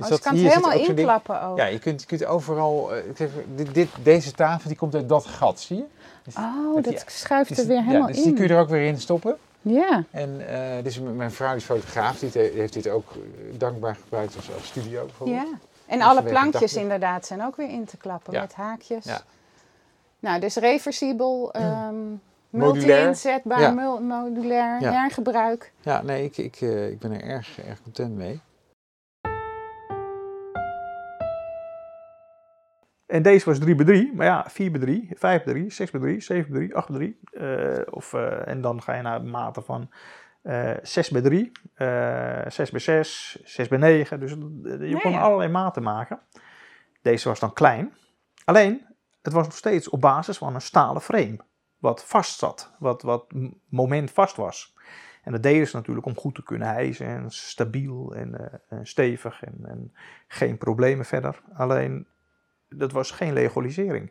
[SPEAKER 3] Dus
[SPEAKER 2] Oh, dus je kan het helemaal inklappen ook.
[SPEAKER 3] Ja, je kunt, je kunt overal, eh, ik zeg, dit, dit, deze tafel die komt uit dat gat, zie je? Dus,
[SPEAKER 2] Oh,
[SPEAKER 3] dat die-
[SPEAKER 2] schuift
[SPEAKER 3] dus-
[SPEAKER 2] er weer
[SPEAKER 3] ja,
[SPEAKER 2] helemaal
[SPEAKER 3] dus
[SPEAKER 2] in.
[SPEAKER 3] die kun je er ook weer in stoppen.
[SPEAKER 2] Ja.
[SPEAKER 3] En eh, dus mijn vrouw is fotograaf, die heeft- heeft dit ook eh, dankbaar gebruikt als, als studio bijvoorbeeld.
[SPEAKER 2] ja. En
[SPEAKER 3] Dus
[SPEAKER 2] alle plankjes inderdaad zijn ook weer in te klappen
[SPEAKER 3] Ja.
[SPEAKER 2] met haakjes.
[SPEAKER 3] Ja.
[SPEAKER 2] Nou, dus reversibel, ehm multi-inzetbaar,
[SPEAKER 3] Ja.
[SPEAKER 2] mul- modulair,
[SPEAKER 3] Ja.
[SPEAKER 2] hergebruik.
[SPEAKER 3] Ja, nee, ik, ik, eh, ik ben er erg, erg content mee.
[SPEAKER 1] En deze was 3 bij 3, maar ja, 4 bij 3, 5 bij 3, 6 bij 3, 7 bij 3, 8 bij 3. eh, of, eh, en dan ga je naar mate van eh 6 bij 3, eh 6 bij 6, 6 bij 9. Dus je kon
[SPEAKER 2] ja.
[SPEAKER 1] allerlei maten maken. Deze was dan klein. Alleen, het was nog steeds op basis van een stalen frame. Wat vast zat, wat, wat moment vast was. En dat deden ze natuurlijk om goed te kunnen hijsen en stabiel en, en stevig en, en geen problemen verder. Alleen dat was geen legalisering.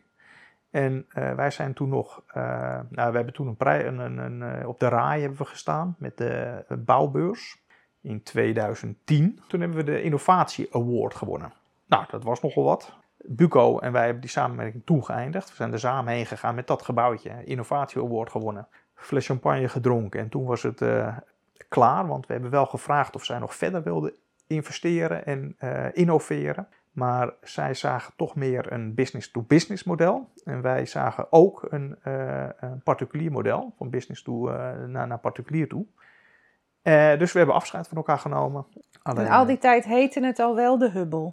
[SPEAKER 1] En eh, wij zijn toen nog, eh, nou, we hebben toen een een, een, een, eh, op de RAI hebben we gestaan met de bouwbeurs in 2010. Toen hebben we de Innovatie Award gewonnen. Nou, dat was nogal wat. Buco en wij hebben die samenwerking toen geëindigd. We zijn er samen heen gegaan met dat gebouwtje. Innovatie Award gewonnen. Fles champagne gedronken. En toen was het klaar, want we hebben wel gevraagd of zij nog verder wilden investeren en innoveren. Maar zij zagen toch meer een business-to-business model. En wij zagen ook een, eh, een particulier model, van business to, eh, naar, naar particulier toe. Eh, dus we hebben afscheid van elkaar genomen. Alleen,
[SPEAKER 2] En al die tijd heette het al wel de Hubble.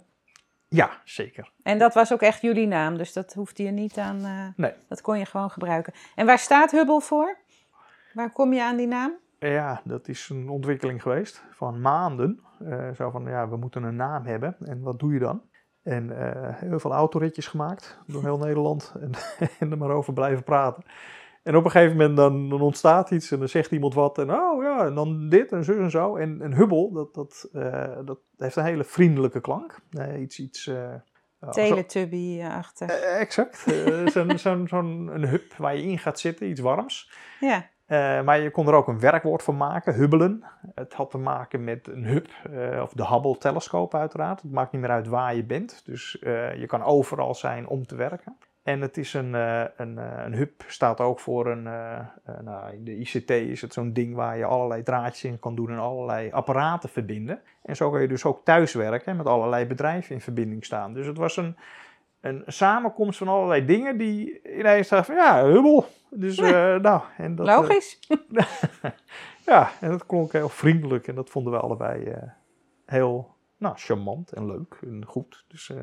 [SPEAKER 1] ja, zeker.
[SPEAKER 2] En dat was ook echt jullie naam, dus dat hoefde je niet aan.
[SPEAKER 1] Nee.
[SPEAKER 2] Dat kon je gewoon gebruiken. En waar staat Hubble voor? Waar kom je aan die naam?
[SPEAKER 1] Ja, dat is een ontwikkeling geweest van maanden. Zo van, ja, we moeten een naam hebben. En wat doe je dan? En eh, heel veel autoritjes gemaakt door heel Nederland. En, en er maar over blijven praten. En op een gegeven moment dan, dan ontstaat iets en dan zegt iemand wat. En oh ja, en dan dit en zo en zo. En, en Hubble, dat, dat, eh, dat heeft een hele vriendelijke klank. Eh, iets, iets... alsof-
[SPEAKER 2] Teletubby-achtig.
[SPEAKER 1] Exact. Zo'n zo'n zo'n een hub waar je in gaat zitten, iets warms.
[SPEAKER 2] ja.
[SPEAKER 1] Eh, maar je kon er ook een werkwoord van maken, hubbelen. Het had te maken met een hub, eh, of de Hubble-telescoop uiteraard. Het maakt niet meer uit waar je bent, dus eh, je kan overal zijn om te werken. En het is een, een, een hub, staat ook voor een, nou, in de ICT is het zo'n ding waar je allerlei draadjes in kan doen en allerlei apparaten verbinden. En zo kan je dus ook thuiswerken en met allerlei bedrijven in verbinding staan. Dus het was een, een samenkomst van allerlei dingen die ineens dachten van ja, Hubble. Dus eh, nou, en dat, eh,
[SPEAKER 2] Logisch.
[SPEAKER 1] ja, en dat klonk heel vriendelijk en dat vonden we allebei eh, heel nou, charmant en leuk en goed. Dus eh,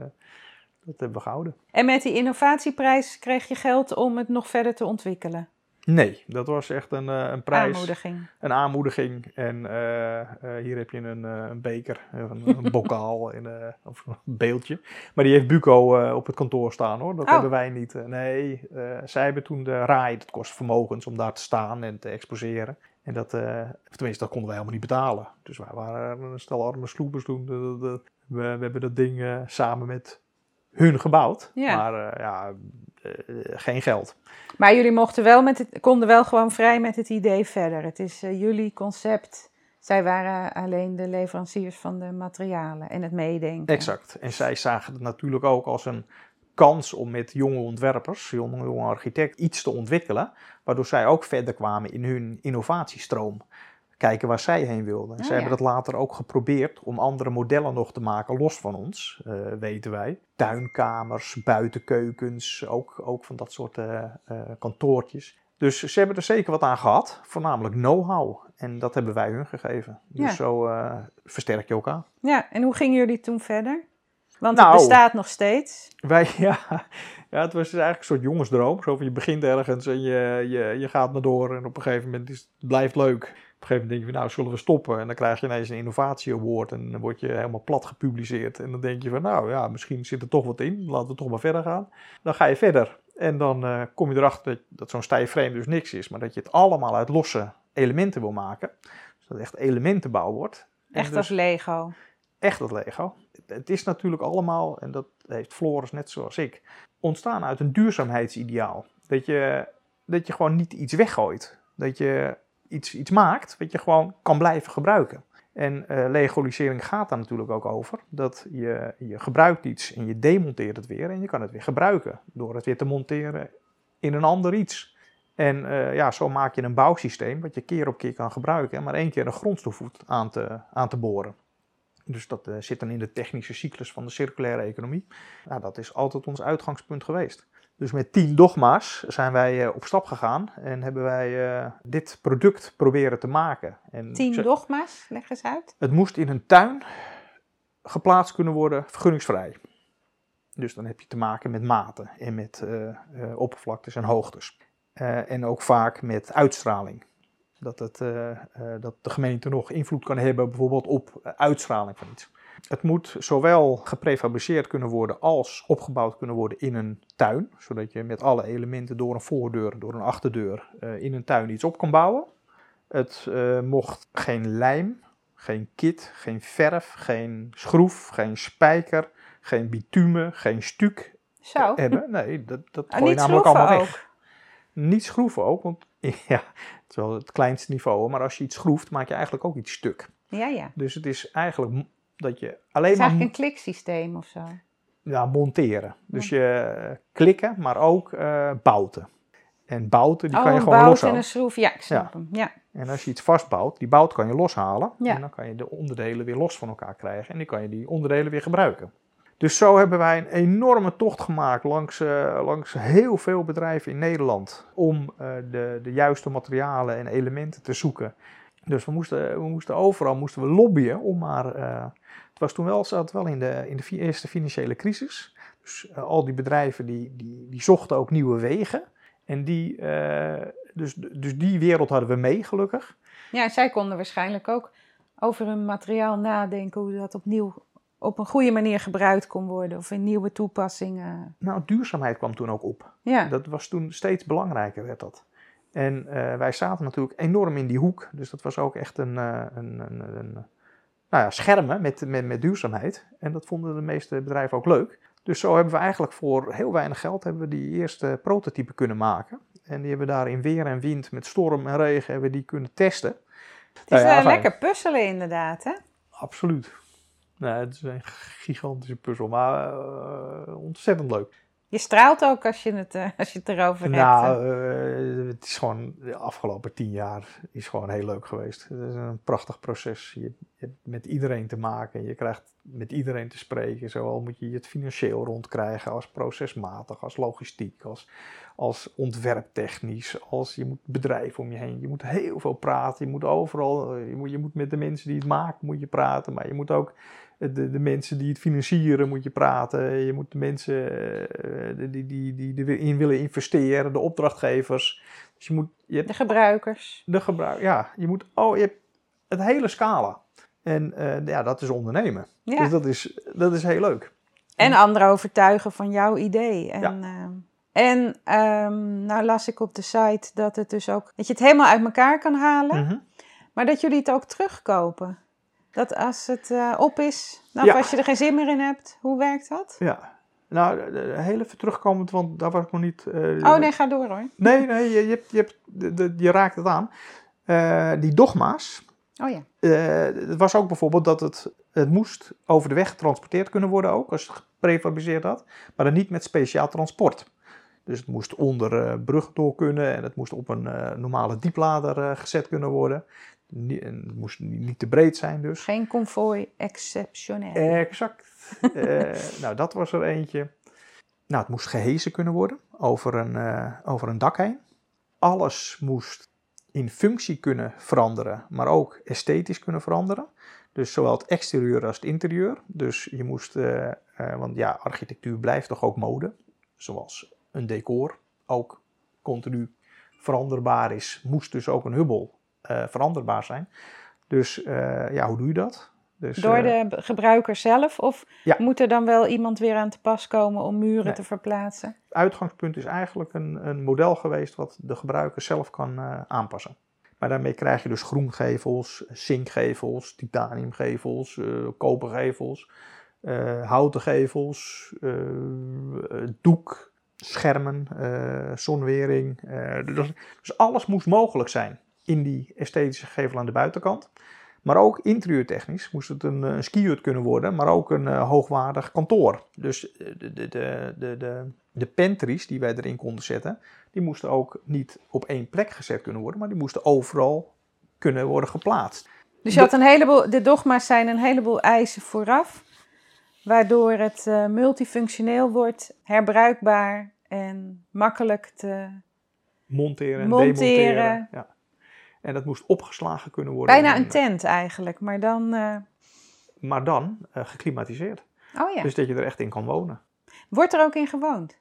[SPEAKER 1] dat hebben we gehouden.
[SPEAKER 2] En met die innovatieprijs kreeg je geld om het nog verder te ontwikkelen.
[SPEAKER 1] Nee, dat was echt een, eh, een prijs,
[SPEAKER 2] Aanmoediging.
[SPEAKER 1] een aanmoediging. En eh, eh, hier heb je een, een beker, een, een bokaal en, of een beeldje. Maar die heeft Buco op het kantoor staan hoor, dat
[SPEAKER 2] Oh.
[SPEAKER 1] hebben wij niet. Nee, zij hebben toen de RAI, dat kost vermogens om daar te staan en te exposeren. En dat, of tenminste, dat konden wij helemaal niet betalen. Dus wij waren een stel arme sloepers toen. We, we hebben dat ding samen met hun gebouwd.
[SPEAKER 2] Ja.
[SPEAKER 1] Maar ja, geen geld.
[SPEAKER 2] Maar jullie mochten wel met het, konden wel gewoon vrij met het idee verder. Het is eh, jullie concept. Zij waren alleen de leveranciers van de materialen en het meedenken.
[SPEAKER 1] Exact. En zij zagen het natuurlijk ook als een kans om met jonge ontwerpers, jonge, jonge architecten, iets te ontwikkelen. Waardoor zij ook verder kwamen in hun innovatiestroom. Kijken waar zij heen wilden. En
[SPEAKER 2] Ah,
[SPEAKER 1] zij
[SPEAKER 2] ja.
[SPEAKER 1] hebben dat later ook geprobeerd om andere modellen nog te maken, los van ons, eh, weten wij. Tuinkamers, buitenkeukens, ook, ook van dat soort eh, eh, kantoortjes. Dus ze hebben er zeker wat aan gehad, voornamelijk know-how. En dat hebben wij hun gegeven. Dus
[SPEAKER 2] Ja.
[SPEAKER 1] zo versterk je elkaar.
[SPEAKER 2] Ja, en hoe gingen jullie toen verder? Want
[SPEAKER 1] Nou.
[SPEAKER 2] het bestaat nog steeds.
[SPEAKER 1] Wij, ja, ja, het was eigenlijk een soort jongensdroom. Zo van je begint ergens en je, je, je gaat maar door en op een gegeven moment is, het blijft leuk. Op een gegeven moment denk je, van, nou zullen we stoppen? En dan krijg je ineens een innovatie award en dan word je helemaal plat gepubliceerd. En dan denk je van, nou ja, misschien zit er toch wat in, laten we toch maar verder gaan. Dan ga je verder en dan eh, kom je erachter dat, dat zo'n stijf frame dus niks is, maar dat je het allemaal uit losse elementen wil maken. Dus dat het echt elementenbouw wordt.
[SPEAKER 2] Echt
[SPEAKER 1] dus-
[SPEAKER 2] als Lego.
[SPEAKER 1] echt het Lego. Het is natuurlijk allemaal, en dat heeft Floris net zoals ik, ontstaan uit een duurzaamheidsideaal. Dat je, dat je gewoon niet iets weggooit. Dat je iets, iets maakt wat je gewoon kan blijven gebruiken. En uh, legalisering gaat daar natuurlijk ook over. Dat je, je gebruikt iets en je demonteert het weer en je kan het weer gebruiken. Door het weer te monteren in een ander iets. En uh, ja, zo maak je een bouwsysteem wat je keer op keer kan gebruiken en maar één keer een grondstof hoeft aan te, aan te boren. Dus dat uh, zit dan in de technische cyclus van de circulaire economie. Nou, dat is altijd ons uitgangspunt geweest. Dus met 10 dogma's zijn wij uh, op stap gegaan en hebben wij uh, dit product proberen te maken. En
[SPEAKER 2] 10 dogma's, leg eens uit.
[SPEAKER 1] Het moest in een tuin geplaatst kunnen worden, vergunningsvrij. Dus dan heb je te maken met maten en met uh, oppervlaktes en hoogtes. en ook vaak met uitstraling. Dat, het, dat de gemeente nog invloed kan hebben bijvoorbeeld op uitstraling van iets. Het moet zowel geprefabriceerd kunnen worden als opgebouwd kunnen worden in een tuin. Zodat je met alle elementen door een voordeur, door een achterdeur uh, in een tuin iets op kan bouwen. Het uh, mocht geen lijm, geen kit, geen verf, geen schroef, geen spijker, geen bitumen, geen stuk
[SPEAKER 2] Zo.
[SPEAKER 1] hebben. Nee, dat, dat
[SPEAKER 2] Oh,
[SPEAKER 1] gooi je namelijk allemaal weg. Niet schroeven ook, want ja, het is wel het kleinste niveau. Maar als je iets schroeft, maak je eigenlijk ook iets stuk.
[SPEAKER 2] Ja, ja.
[SPEAKER 1] Dus het is eigenlijk dat je
[SPEAKER 2] Het
[SPEAKER 1] alleen
[SPEAKER 2] is
[SPEAKER 1] maar
[SPEAKER 2] eigenlijk een kliksysteem of zo.
[SPEAKER 1] ja, monteren. Dus je eh, klikken, maar ook eh bouten. En bouten, die
[SPEAKER 2] oh,
[SPEAKER 1] kan je
[SPEAKER 2] een
[SPEAKER 1] gewoon
[SPEAKER 2] bout en
[SPEAKER 1] loshalen.
[SPEAKER 2] een schroef. Ja, ik snap
[SPEAKER 1] Ja.
[SPEAKER 2] hem. Ja.
[SPEAKER 1] En als je iets vastbouwt, die bout kan je loshalen.
[SPEAKER 2] Ja.
[SPEAKER 1] En dan kan je de onderdelen weer los van elkaar krijgen. En dan kan je die onderdelen weer gebruiken. Dus zo hebben wij een enorme tocht gemaakt langs, eh, langs heel veel bedrijven in Nederland. Om de, de juiste materialen en elementen te zoeken. Dus we moesten, we moesten overal moesten we lobbyen om maar. eh, het was toen wel, zat wel in de, in de eerste financiële crisis. Dus eh, al die bedrijven die, die, die zochten ook nieuwe wegen. En die, eh, dus, dus die wereld hadden we mee, gelukkig.
[SPEAKER 2] ja, zij konden waarschijnlijk ook over hun materiaal nadenken hoe dat opnieuw op een goede manier gebruikt kon worden of in nieuwe toepassingen.
[SPEAKER 1] Nou, duurzaamheid kwam toen ook op.
[SPEAKER 2] Ja,
[SPEAKER 1] Dat was toen steeds belangrijker, werd dat. En eh, wij zaten natuurlijk enorm in die hoek. Dus dat was ook echt een, eh, een, een, een nou ja, schermen met, met, met duurzaamheid. En dat vonden de meeste bedrijven ook leuk. Dus zo hebben we eigenlijk voor heel weinig geld hebben we die eerste prototype kunnen maken. En die hebben we daar in weer en wind, met storm en regen, hebben we die kunnen testen.
[SPEAKER 2] het is
[SPEAKER 1] Nou ja,
[SPEAKER 2] eh,
[SPEAKER 1] fijn.
[SPEAKER 2] lekker puzzelen inderdaad, hè?
[SPEAKER 1] Absoluut. Nee, het is een gigantische puzzel, maar eh, ontzettend leuk.
[SPEAKER 2] Je straalt ook als je het, eh, als je het erover hebt.
[SPEAKER 1] Nou, eh, het is gewoon de afgelopen tien jaar is gewoon heel leuk geweest. Het is een prachtig proces. Je, je hebt met iedereen te maken. Je krijgt met iedereen te spreken. Zowel moet je het financieel rondkrijgen als procesmatig, als logistiek, als, als ontwerptechnisch, als je moet bedrijven om je heen. Je moet heel veel praten. Je moet overal, eh, je moet, je moet met de mensen die het maken moet je praten, maar je moet ook de, de mensen die het financieren moet je praten. Je moet de mensen eh, die, die, die, die erin willen investeren, de opdrachtgevers. Dus je moet, je hebt
[SPEAKER 2] De gebruikers.
[SPEAKER 1] de gebruik, ja, je moet, oh, je hebt het hele scala. En eh, ja, dat is ondernemen.
[SPEAKER 2] Ja.
[SPEAKER 1] Dus dat is, dat is heel leuk.
[SPEAKER 2] En anderen overtuigen van jouw idee. En,
[SPEAKER 1] Ja.
[SPEAKER 2] ehm, en ehm, nou las ik op de site dat het dus ook dat je het helemaal uit elkaar kan halen,
[SPEAKER 1] Mhm.
[SPEAKER 2] maar dat jullie het ook terugkopen. Dat als het eh, op is, nou,
[SPEAKER 1] Ja.
[SPEAKER 2] of als je er geen zin meer in hebt, hoe werkt dat?
[SPEAKER 1] Ja. Nou, heel even terugkomend, want daar was ik nog niet... eh,
[SPEAKER 2] Oh nee, ga door hoor.
[SPEAKER 1] Nee, nee, je, je, hebt, je, hebt, de, de- je raakt het aan. Eh, die dogma's,
[SPEAKER 2] Oh ja.
[SPEAKER 1] Het was ook bijvoorbeeld dat het, het moest over de weg getransporteerd kunnen worden ook, als het geprefabriceerd had, maar dan niet met speciaal transport. Dus het moest onder brug door kunnen en het moest op een normale dieplader gezet kunnen worden. Nie- en het moest niet, niet te breed zijn dus.
[SPEAKER 2] Geen konvooi exceptioneel.
[SPEAKER 1] Exact. Eh, nou, dat was er eentje. Nou, het moest gehezen kunnen worden over een, eh, over een dak heen. Alles moest in functie kunnen veranderen, maar ook esthetisch kunnen veranderen. Dus zowel het exterieur als het interieur. Dus je moest, eh, want ja, architectuur blijft toch ook mode. Zoals een decor ook continu veranderbaar is, moest dus ook een hubbel veranderbaar zijn. Dus eh, ja, hoe doe je dat? Dus,
[SPEAKER 2] Door
[SPEAKER 1] eh,
[SPEAKER 2] de gebruiker zelf? Of
[SPEAKER 1] Ja.
[SPEAKER 2] moet er dan wel iemand weer aan te pas komen om muren
[SPEAKER 1] Nee.
[SPEAKER 2] te verplaatsen?
[SPEAKER 1] Het uitgangspunt is eigenlijk een, een model geweest wat de gebruiker zelf kan eh, aanpassen. Maar daarmee krijg je dus groengevels, zinkgevels, titaniumgevels, eh kopergevels, eh, houten gevels, eh, doek, schermen, eh, zonwering. eh, dus, dus alles moest mogelijk zijn in die esthetische gevel aan de buitenkant. Maar ook interieurtechnisch moest het een, een skihut kunnen worden, maar ook een eh, hoogwaardig kantoor. Dus eh, de, de, de, de, de, de pantries die wij erin konden zetten, die moesten ook niet op één plek gezet kunnen worden, maar die moesten overal kunnen worden geplaatst.
[SPEAKER 2] Dus je had een heleboel, de dogma's zijn een heleboel eisen vooraf, waardoor het eh, multifunctioneel wordt, herbruikbaar en makkelijk te.
[SPEAKER 1] Monteren en
[SPEAKER 2] Monteren.
[SPEAKER 1] demonteren. Ja. En dat moest opgeslagen kunnen worden.
[SPEAKER 2] Bijna een tent eigenlijk, maar dan. eh,
[SPEAKER 1] Maar dan eh, geklimatiseerd.
[SPEAKER 2] Oh ja.
[SPEAKER 1] Dus dat je er echt in kan wonen.
[SPEAKER 2] Wordt er ook in gewoond?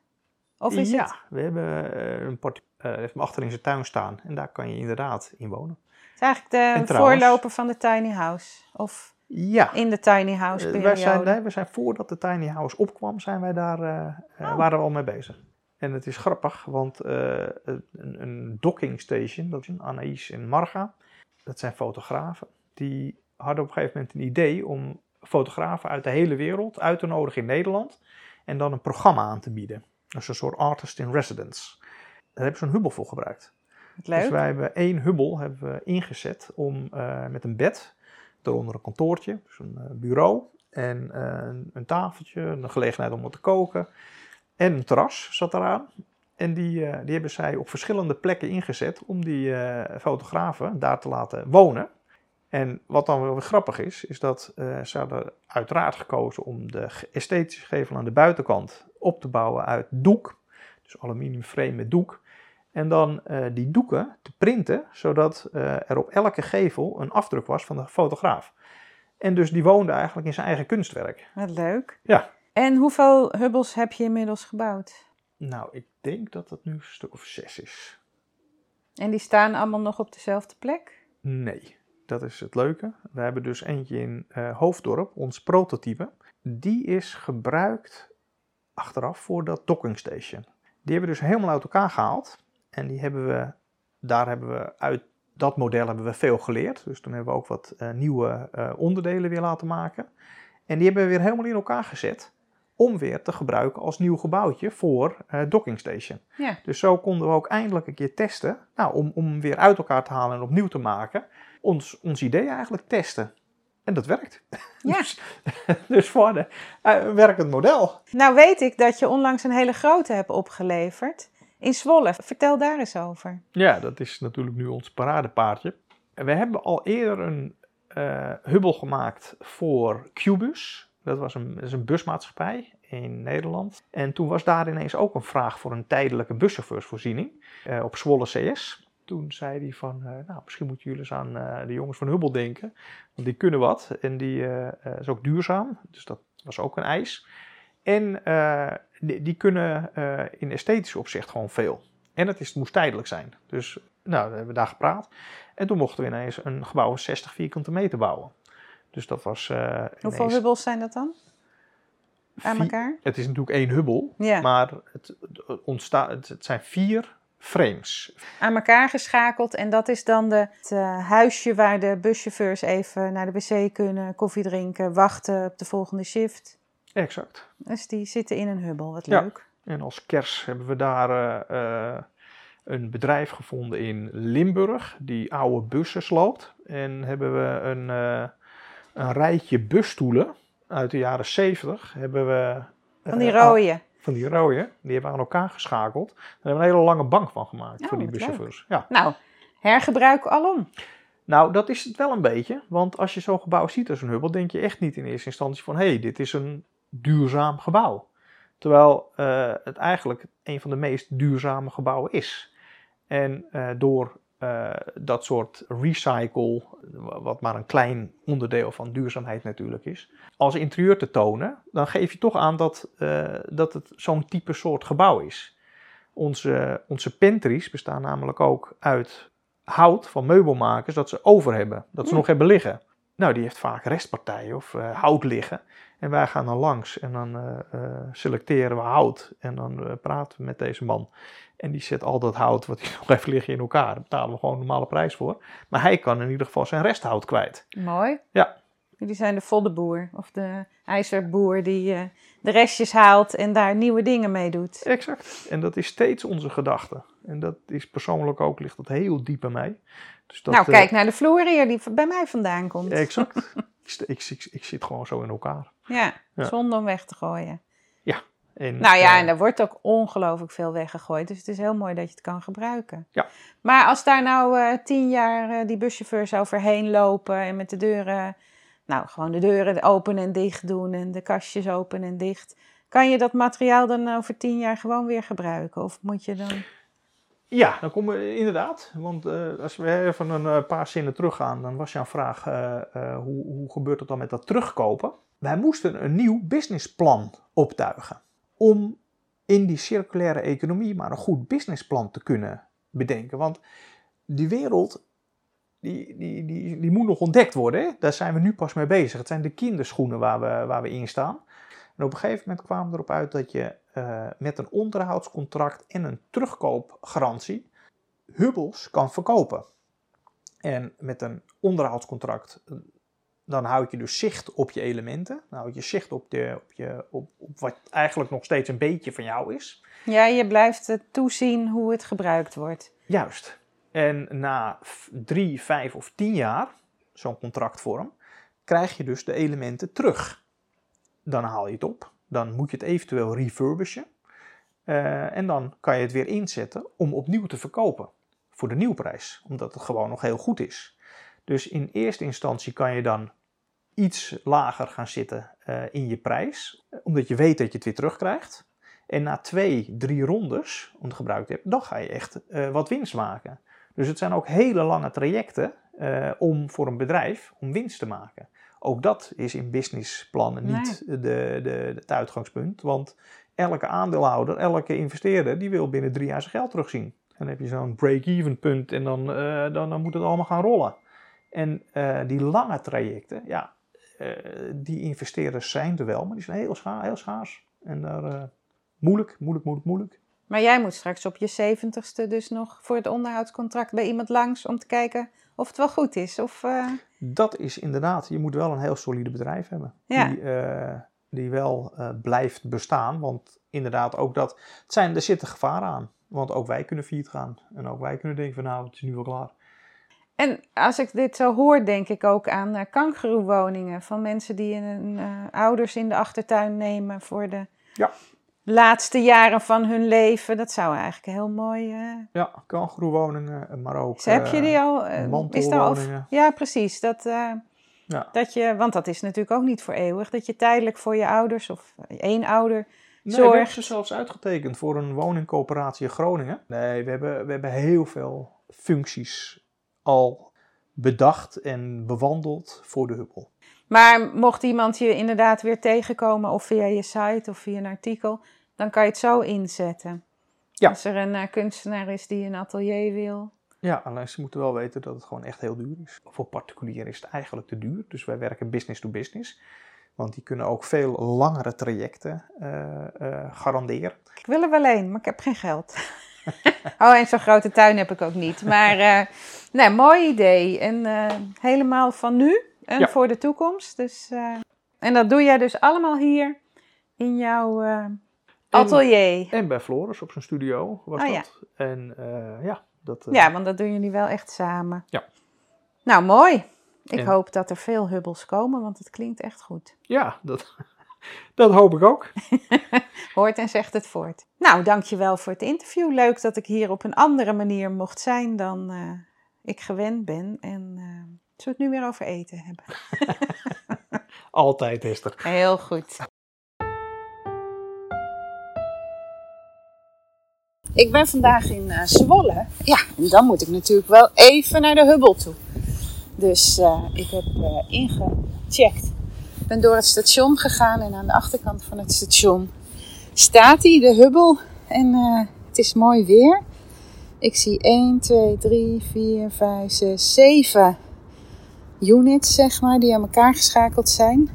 [SPEAKER 2] Of is
[SPEAKER 1] ja,
[SPEAKER 2] het?
[SPEAKER 1] we hebben eh, een part, eh, hem achter in zijn tuin staan. En daar kan je inderdaad in wonen.
[SPEAKER 2] Het is eigenlijk
[SPEAKER 1] En
[SPEAKER 2] de
[SPEAKER 1] trouwens-
[SPEAKER 2] voorloper van de tiny house. Of
[SPEAKER 1] Ja.
[SPEAKER 2] in de tiny house
[SPEAKER 1] Eh,
[SPEAKER 2] periode.
[SPEAKER 1] wij zijn, nee, we zijn voordat de tiny house opkwam, zijn wij daar, eh, eh,
[SPEAKER 2] Oh.
[SPEAKER 1] waren we al mee bezig. En het is grappig, want eh, een, een docking station, dat is in Anaïs en Marga, dat zijn fotografen. Die hadden op een gegeven moment een idee om fotografen uit de hele wereld uit te nodigen in Nederland en dan een programma aan te bieden. Dus een soort artist in residence. Daar hebben ze een Hubble voor gebruikt.
[SPEAKER 2] Leuk.
[SPEAKER 1] Dus wij hebben één Hubble hebben we ingezet om eh, met een bed, daaronder een kantoortje, dus een eh, bureau en een, een tafeltje, een gelegenheid om wat te koken en een terras zat eraan. En die, eh, die hebben zij op verschillende plekken ingezet om die eh, fotografen daar te laten wonen. En wat dan wel weer grappig is, is dat eh, ze hadden uiteraard gekozen om de esthetische gevel aan de buitenkant op te bouwen uit doek. Dus aluminium frame met doek. En dan die doeken te printen, zodat er op elke gevel een afdruk was van de fotograaf. En dus die woonde eigenlijk in zijn eigen kunstwerk.
[SPEAKER 2] Wat leuk.
[SPEAKER 1] Ja.
[SPEAKER 2] En hoeveel Hubbles heb je inmiddels gebouwd?
[SPEAKER 1] Nou, ik denk dat dat nu een stuk of zes is.
[SPEAKER 2] En die staan allemaal nog op dezelfde plek?
[SPEAKER 1] Nee, dat is het leuke. We hebben dus eentje in eh, Hoofddorp, ons prototype. Die is gebruikt achteraf voor dat docking station. Die hebben we dus helemaal uit elkaar gehaald. En die hebben we, daar hebben we uit dat model hebben we veel geleerd. Dus toen hebben we ook wat eh, nieuwe eh, onderdelen weer laten maken. En die hebben we weer helemaal in elkaar gezet. Om weer te gebruiken als nieuw gebouwtje voor eh docking station.
[SPEAKER 2] Ja.
[SPEAKER 1] Dus zo konden we ook eindelijk een keer testen. Nou, om, om weer uit elkaar te halen en opnieuw te maken. Ons, ons idee eigenlijk testen. En dat werkt.
[SPEAKER 2] Ja.
[SPEAKER 1] Dus, dus voor de, eh, een werkend model.
[SPEAKER 2] Nou weet ik dat je onlangs een hele grote hebt opgeleverd. In Zwolle. Vertel daar eens over.
[SPEAKER 1] Ja, dat is natuurlijk nu ons paradepaardje. We hebben al eerder een eh Hubble gemaakt voor Qbus. Dat was een, is een busmaatschappij in Nederland. En toen was daar ineens ook een vraag voor een tijdelijke buschauffeursvoorziening eh, op Zwolle CS. Toen zei hij van, eh, nou, misschien moeten jullie eens aan eh, de jongens van Hubble denken. Want die kunnen wat en die is ook duurzaam. Dus dat was ook een eis. En die, die kunnen in esthetisch opzicht gewoon veel. En het, is, moest tijdelijk zijn. Dus nou, dan hebben we daar gepraat. En toen mochten we ineens een gebouw van 60 vierkante meter bouwen. Dus dat was eh
[SPEAKER 2] Hoeveel Hubbles zijn dat dan? Aan elkaar?
[SPEAKER 1] Het is natuurlijk één Hubble,
[SPEAKER 2] Ja.
[SPEAKER 1] maar het, ontstaat, het, zijn vier frames.
[SPEAKER 2] Aan elkaar geschakeld. En dat is dan de, het eh, huisje waar de buschauffeurs even naar de wc kunnen, koffie drinken, wachten op de volgende shift.
[SPEAKER 1] Exact.
[SPEAKER 2] Dus die zitten in een Hubble. Wat
[SPEAKER 1] Ja.
[SPEAKER 2] leuk.
[SPEAKER 1] En als kers hebben we daar eh, een bedrijf gevonden in Limburg die oude bussen sloopt. En hebben we een, een rijtje busstoelen uit de jaren 70 hebben we...
[SPEAKER 2] Van die
[SPEAKER 1] eh,
[SPEAKER 2] rode.
[SPEAKER 1] van die rode, die hebben we aan elkaar geschakeld. Daar hebben we een hele lange bank van gemaakt
[SPEAKER 2] Oh,
[SPEAKER 1] voor die buschauffeurs. Ja.
[SPEAKER 2] Nou, hergebruik alom.
[SPEAKER 1] Nou, dat is het wel een beetje. Want als je zo'n gebouw ziet als een Hubble, denk je echt niet in eerste instantie van... hé, hey, dit is een duurzaam gebouw. Terwijl eh, het eigenlijk een van de meest duurzame gebouwen is. En eh, door eh, dat soort recycle, wat maar een klein onderdeel van duurzaamheid natuurlijk is, als interieur te tonen, dan geef je toch aan dat, eh, dat het zo'n type soort gebouw is. Onze, onze pantries bestaan namelijk ook uit hout van meubelmakers dat ze over hebben, dat ze
[SPEAKER 2] Hmm.
[SPEAKER 1] nog hebben liggen. nou, die heeft vaak restpartijen of eh, hout liggen. En wij gaan dan langs en dan selecteren we hout. En dan praten we met deze man. En die zet al dat hout wat hij nog even liggen in elkaar. Daar betalen we gewoon een normale prijs voor. Maar hij kan in ieder geval zijn resthout kwijt.
[SPEAKER 2] Mooi.
[SPEAKER 1] Ja.
[SPEAKER 2] Jullie zijn de voddenboer of de ijzerboer die eh, de restjes haalt en daar nieuwe dingen mee doet.
[SPEAKER 1] Exact. En dat is steeds onze gedachte. En dat is persoonlijk ook, ligt dat heel diep bij mij. Dus dat,
[SPEAKER 2] nou,
[SPEAKER 1] eh,
[SPEAKER 2] kijk naar de vloer hier die bij mij vandaan komt.
[SPEAKER 1] Exact. ik, ik, ik zit gewoon zo in elkaar.
[SPEAKER 2] Ja,
[SPEAKER 1] Ja.
[SPEAKER 2] zonder om weg te gooien.
[SPEAKER 1] En,
[SPEAKER 2] Nou ja,
[SPEAKER 1] eh,
[SPEAKER 2] en er wordt ook ongelooflijk veel weggegooid. Dus het is heel mooi dat je het kan gebruiken.
[SPEAKER 1] Ja.
[SPEAKER 2] Maar als daar nou eh, tien jaar eh, die buschauffeurs overheen lopen en met de deuren, nou gewoon de deuren open en dicht doen en de kastjes open en dicht. Kan je dat materiaal dan over tien jaar gewoon weer gebruiken? Of moet je dan.
[SPEAKER 1] Ja, dan komen we inderdaad. Want eh, als we even een eh, paar zinnen teruggaan, dan was jouw vraag: eh, eh, hoe, hoe gebeurt het dan met dat terugkopen? Wij moesten een nieuw businessplan optuigen. Om in die circulaire economie maar een goed businessplan te kunnen bedenken. Want die wereld, die, die, die, die moet nog ontdekt worden. Hè? Daar zijn we nu pas mee bezig. Het zijn de kinderschoenen waar we, waar we in staan. En op een gegeven moment kwamen erop uit dat je eh, met een onderhoudscontract en een terugkoopgarantie Hubbles kan verkopen. En met een onderhoudscontract, dan houd je dus zicht op je elementen. Dan houd je zicht op, de, op, je, op, op wat eigenlijk nog steeds een beetje van jou is.
[SPEAKER 2] Ja, je blijft toezien hoe het gebruikt wordt.
[SPEAKER 1] Juist. En na drie, vijf of tien jaar, zo'n contractvorm, krijg je dus de elementen terug. Dan haal je het op. Dan moet je het eventueel refurbishen. Eh, en dan kan je het weer inzetten om opnieuw te verkopen. Voor de nieuwprijs. Omdat het gewoon nog heel goed is. Dus in eerste instantie kan je dan iets lager gaan zitten eh, in je prijs. Omdat je weet dat je het weer terugkrijgt. En na twee, drie rondes, om het gebruikt te hebben, dan ga je echt eh, wat winst maken. Dus het zijn ook hele lange trajecten eh, om voor een bedrijf om winst te maken. Ook dat is in businessplannen niet de, de, het uitgangspunt. Want elke aandeelhouder, elke investeerder, die wil binnen drie jaar zijn geld terugzien. Dan heb je zo'n break-even punt en dan, dan, dan moet het allemaal gaan rollen. En eh, die lange trajecten, ja, eh, die investeerders zijn er wel, maar die zijn heel, scha heel schaars. En daar, eh, moeilijk, moeilijk, moeilijk, moeilijk.
[SPEAKER 2] Maar jij moet straks op je zeventigste dus nog voor het onderhoudscontract bij iemand langs om te kijken of het wel goed is. Of,
[SPEAKER 1] Dat is inderdaad, je moet wel een heel solide bedrijf hebben.
[SPEAKER 2] Ja.
[SPEAKER 1] Die, die wel blijft bestaan. Want inderdaad, ook dat, het zijn, er zitten gevaren aan. Want ook wij kunnen failliet gaan. En ook wij kunnen denken van nou, het is nu wel klaar.
[SPEAKER 2] En als ik dit zo hoor, denk ik ook aan uh, kangeroewoningen van mensen die hun uh, ouders in de achtertuin nemen voor de
[SPEAKER 1] Ja.
[SPEAKER 2] laatste jaren van hun leven. Dat zou eigenlijk heel mooi. Uh...
[SPEAKER 1] Ja, kangeroewoningen, maar ook.
[SPEAKER 2] Dus heb je die al? Is daar al ja, precies. Dat,
[SPEAKER 1] ja.
[SPEAKER 2] dat je, want dat is natuurlijk ook niet voor eeuwig. Dat je tijdelijk voor je ouders of één ouder
[SPEAKER 1] Nee,
[SPEAKER 2] zorgt.
[SPEAKER 1] we hebben ze zelfs uitgetekend voor een woningcoöperatie in Groningen. Nee, we hebben, we hebben heel veel functies al bedacht en bewandeld voor de Hubbel.
[SPEAKER 2] Maar mocht iemand je inderdaad weer tegenkomen, of via je site of via een artikel, dan kan je het zo inzetten.
[SPEAKER 1] Ja.
[SPEAKER 2] Als er een uh, kunstenaar is die een atelier wil.
[SPEAKER 1] Ja, alleen ze moeten wel weten dat het gewoon echt heel duur is. Voor particulier is het eigenlijk te duur. Dus wij werken business to business. Want die kunnen ook veel langere trajecten uh, uh, garanderen.
[SPEAKER 2] Ik wil er wel een, maar ik heb geen geld. oh, en zo'n grote tuin heb ik ook niet. Maar uh, nee, mooi idee. En uh, helemaal van nu en ja. voor de toekomst. Dus, uh, en dat doe jij dus allemaal hier in jouw atelier.
[SPEAKER 1] En, en, bij Floris op zijn studio was
[SPEAKER 2] oh,
[SPEAKER 1] dat.
[SPEAKER 2] Ja.
[SPEAKER 1] En ja, dat...
[SPEAKER 2] ja, want dat doen jullie wel echt samen.
[SPEAKER 1] Ja.
[SPEAKER 2] Nou, mooi. Ik
[SPEAKER 1] En-
[SPEAKER 2] hoop dat er veel hubbels komen, want het klinkt echt goed.
[SPEAKER 1] Ja, dat, dat hoop ik ook.
[SPEAKER 2] Hoort en zegt het voort. Nou, dankjewel voor het interview. Leuk dat ik hier op een andere manier mocht zijn dan eh, ik gewend ben. En eh zullen we het nu weer over eten hebben?
[SPEAKER 1] Altijd, Esther.
[SPEAKER 2] Heel goed. Ik ben vandaag in eh, Zwolle. Ja, en dan moet ik natuurlijk wel even naar de Hubbel toe. Dus ik heb ingecheckt. Ik ben door het station gegaan en aan de achterkant van het station staat hij, de Hubbel. En eh, het is mooi weer. Ik zie 1, 2, 3, 4, 5, 6, 7 units, zeg maar, die aan elkaar geschakeld zijn.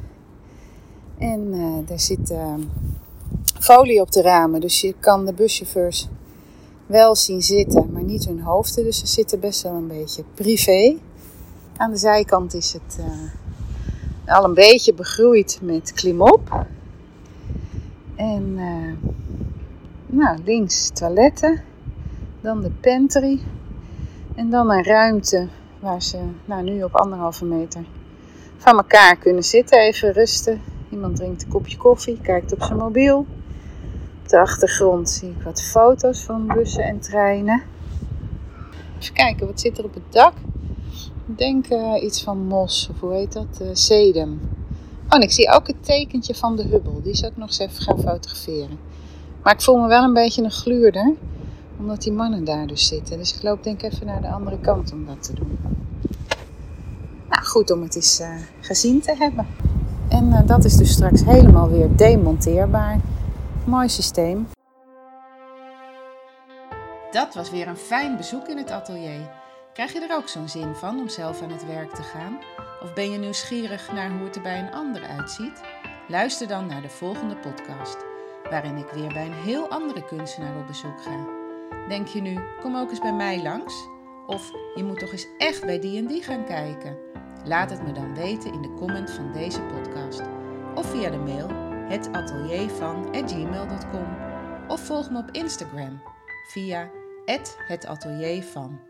[SPEAKER 2] En uh, er zit uh, folie op de ramen, dus je kan de buschauffeurs wel zien zitten, maar niet hun hoofden. Dus ze zitten best wel een beetje privé. Aan de zijkant is het uh, al een beetje begroeid met klimop. En nou, links toiletten, dan de pantry en dan een ruimte waar ze nou, nu op anderhalve meter van elkaar kunnen zitten, even rusten. Iemand drinkt een kopje koffie, kijkt op zijn mobiel. Op de achtergrond zie ik wat foto's van bussen en treinen. Even kijken, wat zit er op het dak? Denk uh, iets van mos, of hoe heet dat? Uh, sedum. Oh, en ik zie ook het tekentje van de Hubble. Die zou ik nog eens even gaan fotograferen. Maar ik voel me wel een beetje een gluurder, omdat die mannen daar dus zitten. Dus ik loop denk ik even naar de andere kant om dat te doen. Nou, goed om het eens uh, gezien te hebben. En dat is dus straks helemaal weer demonteerbaar. Mooi systeem. Dat was weer een fijn bezoek in het atelier. Krijg je er ook zo'n zin van om zelf aan het werk te gaan? Of ben je nieuwsgierig naar hoe het er bij een ander uitziet? Luister dan naar de volgende podcast, waarin ik weer bij een heel andere kunstenaar op bezoek ga. Denk je nu, kom ook eens bij mij langs? Of je moet toch eens echt bij die en die gaan kijken? Laat het me dan weten in de comment van deze podcast. Of via de mail hetateliervan.gmail.com Of volg me op Instagram via hetateliervan.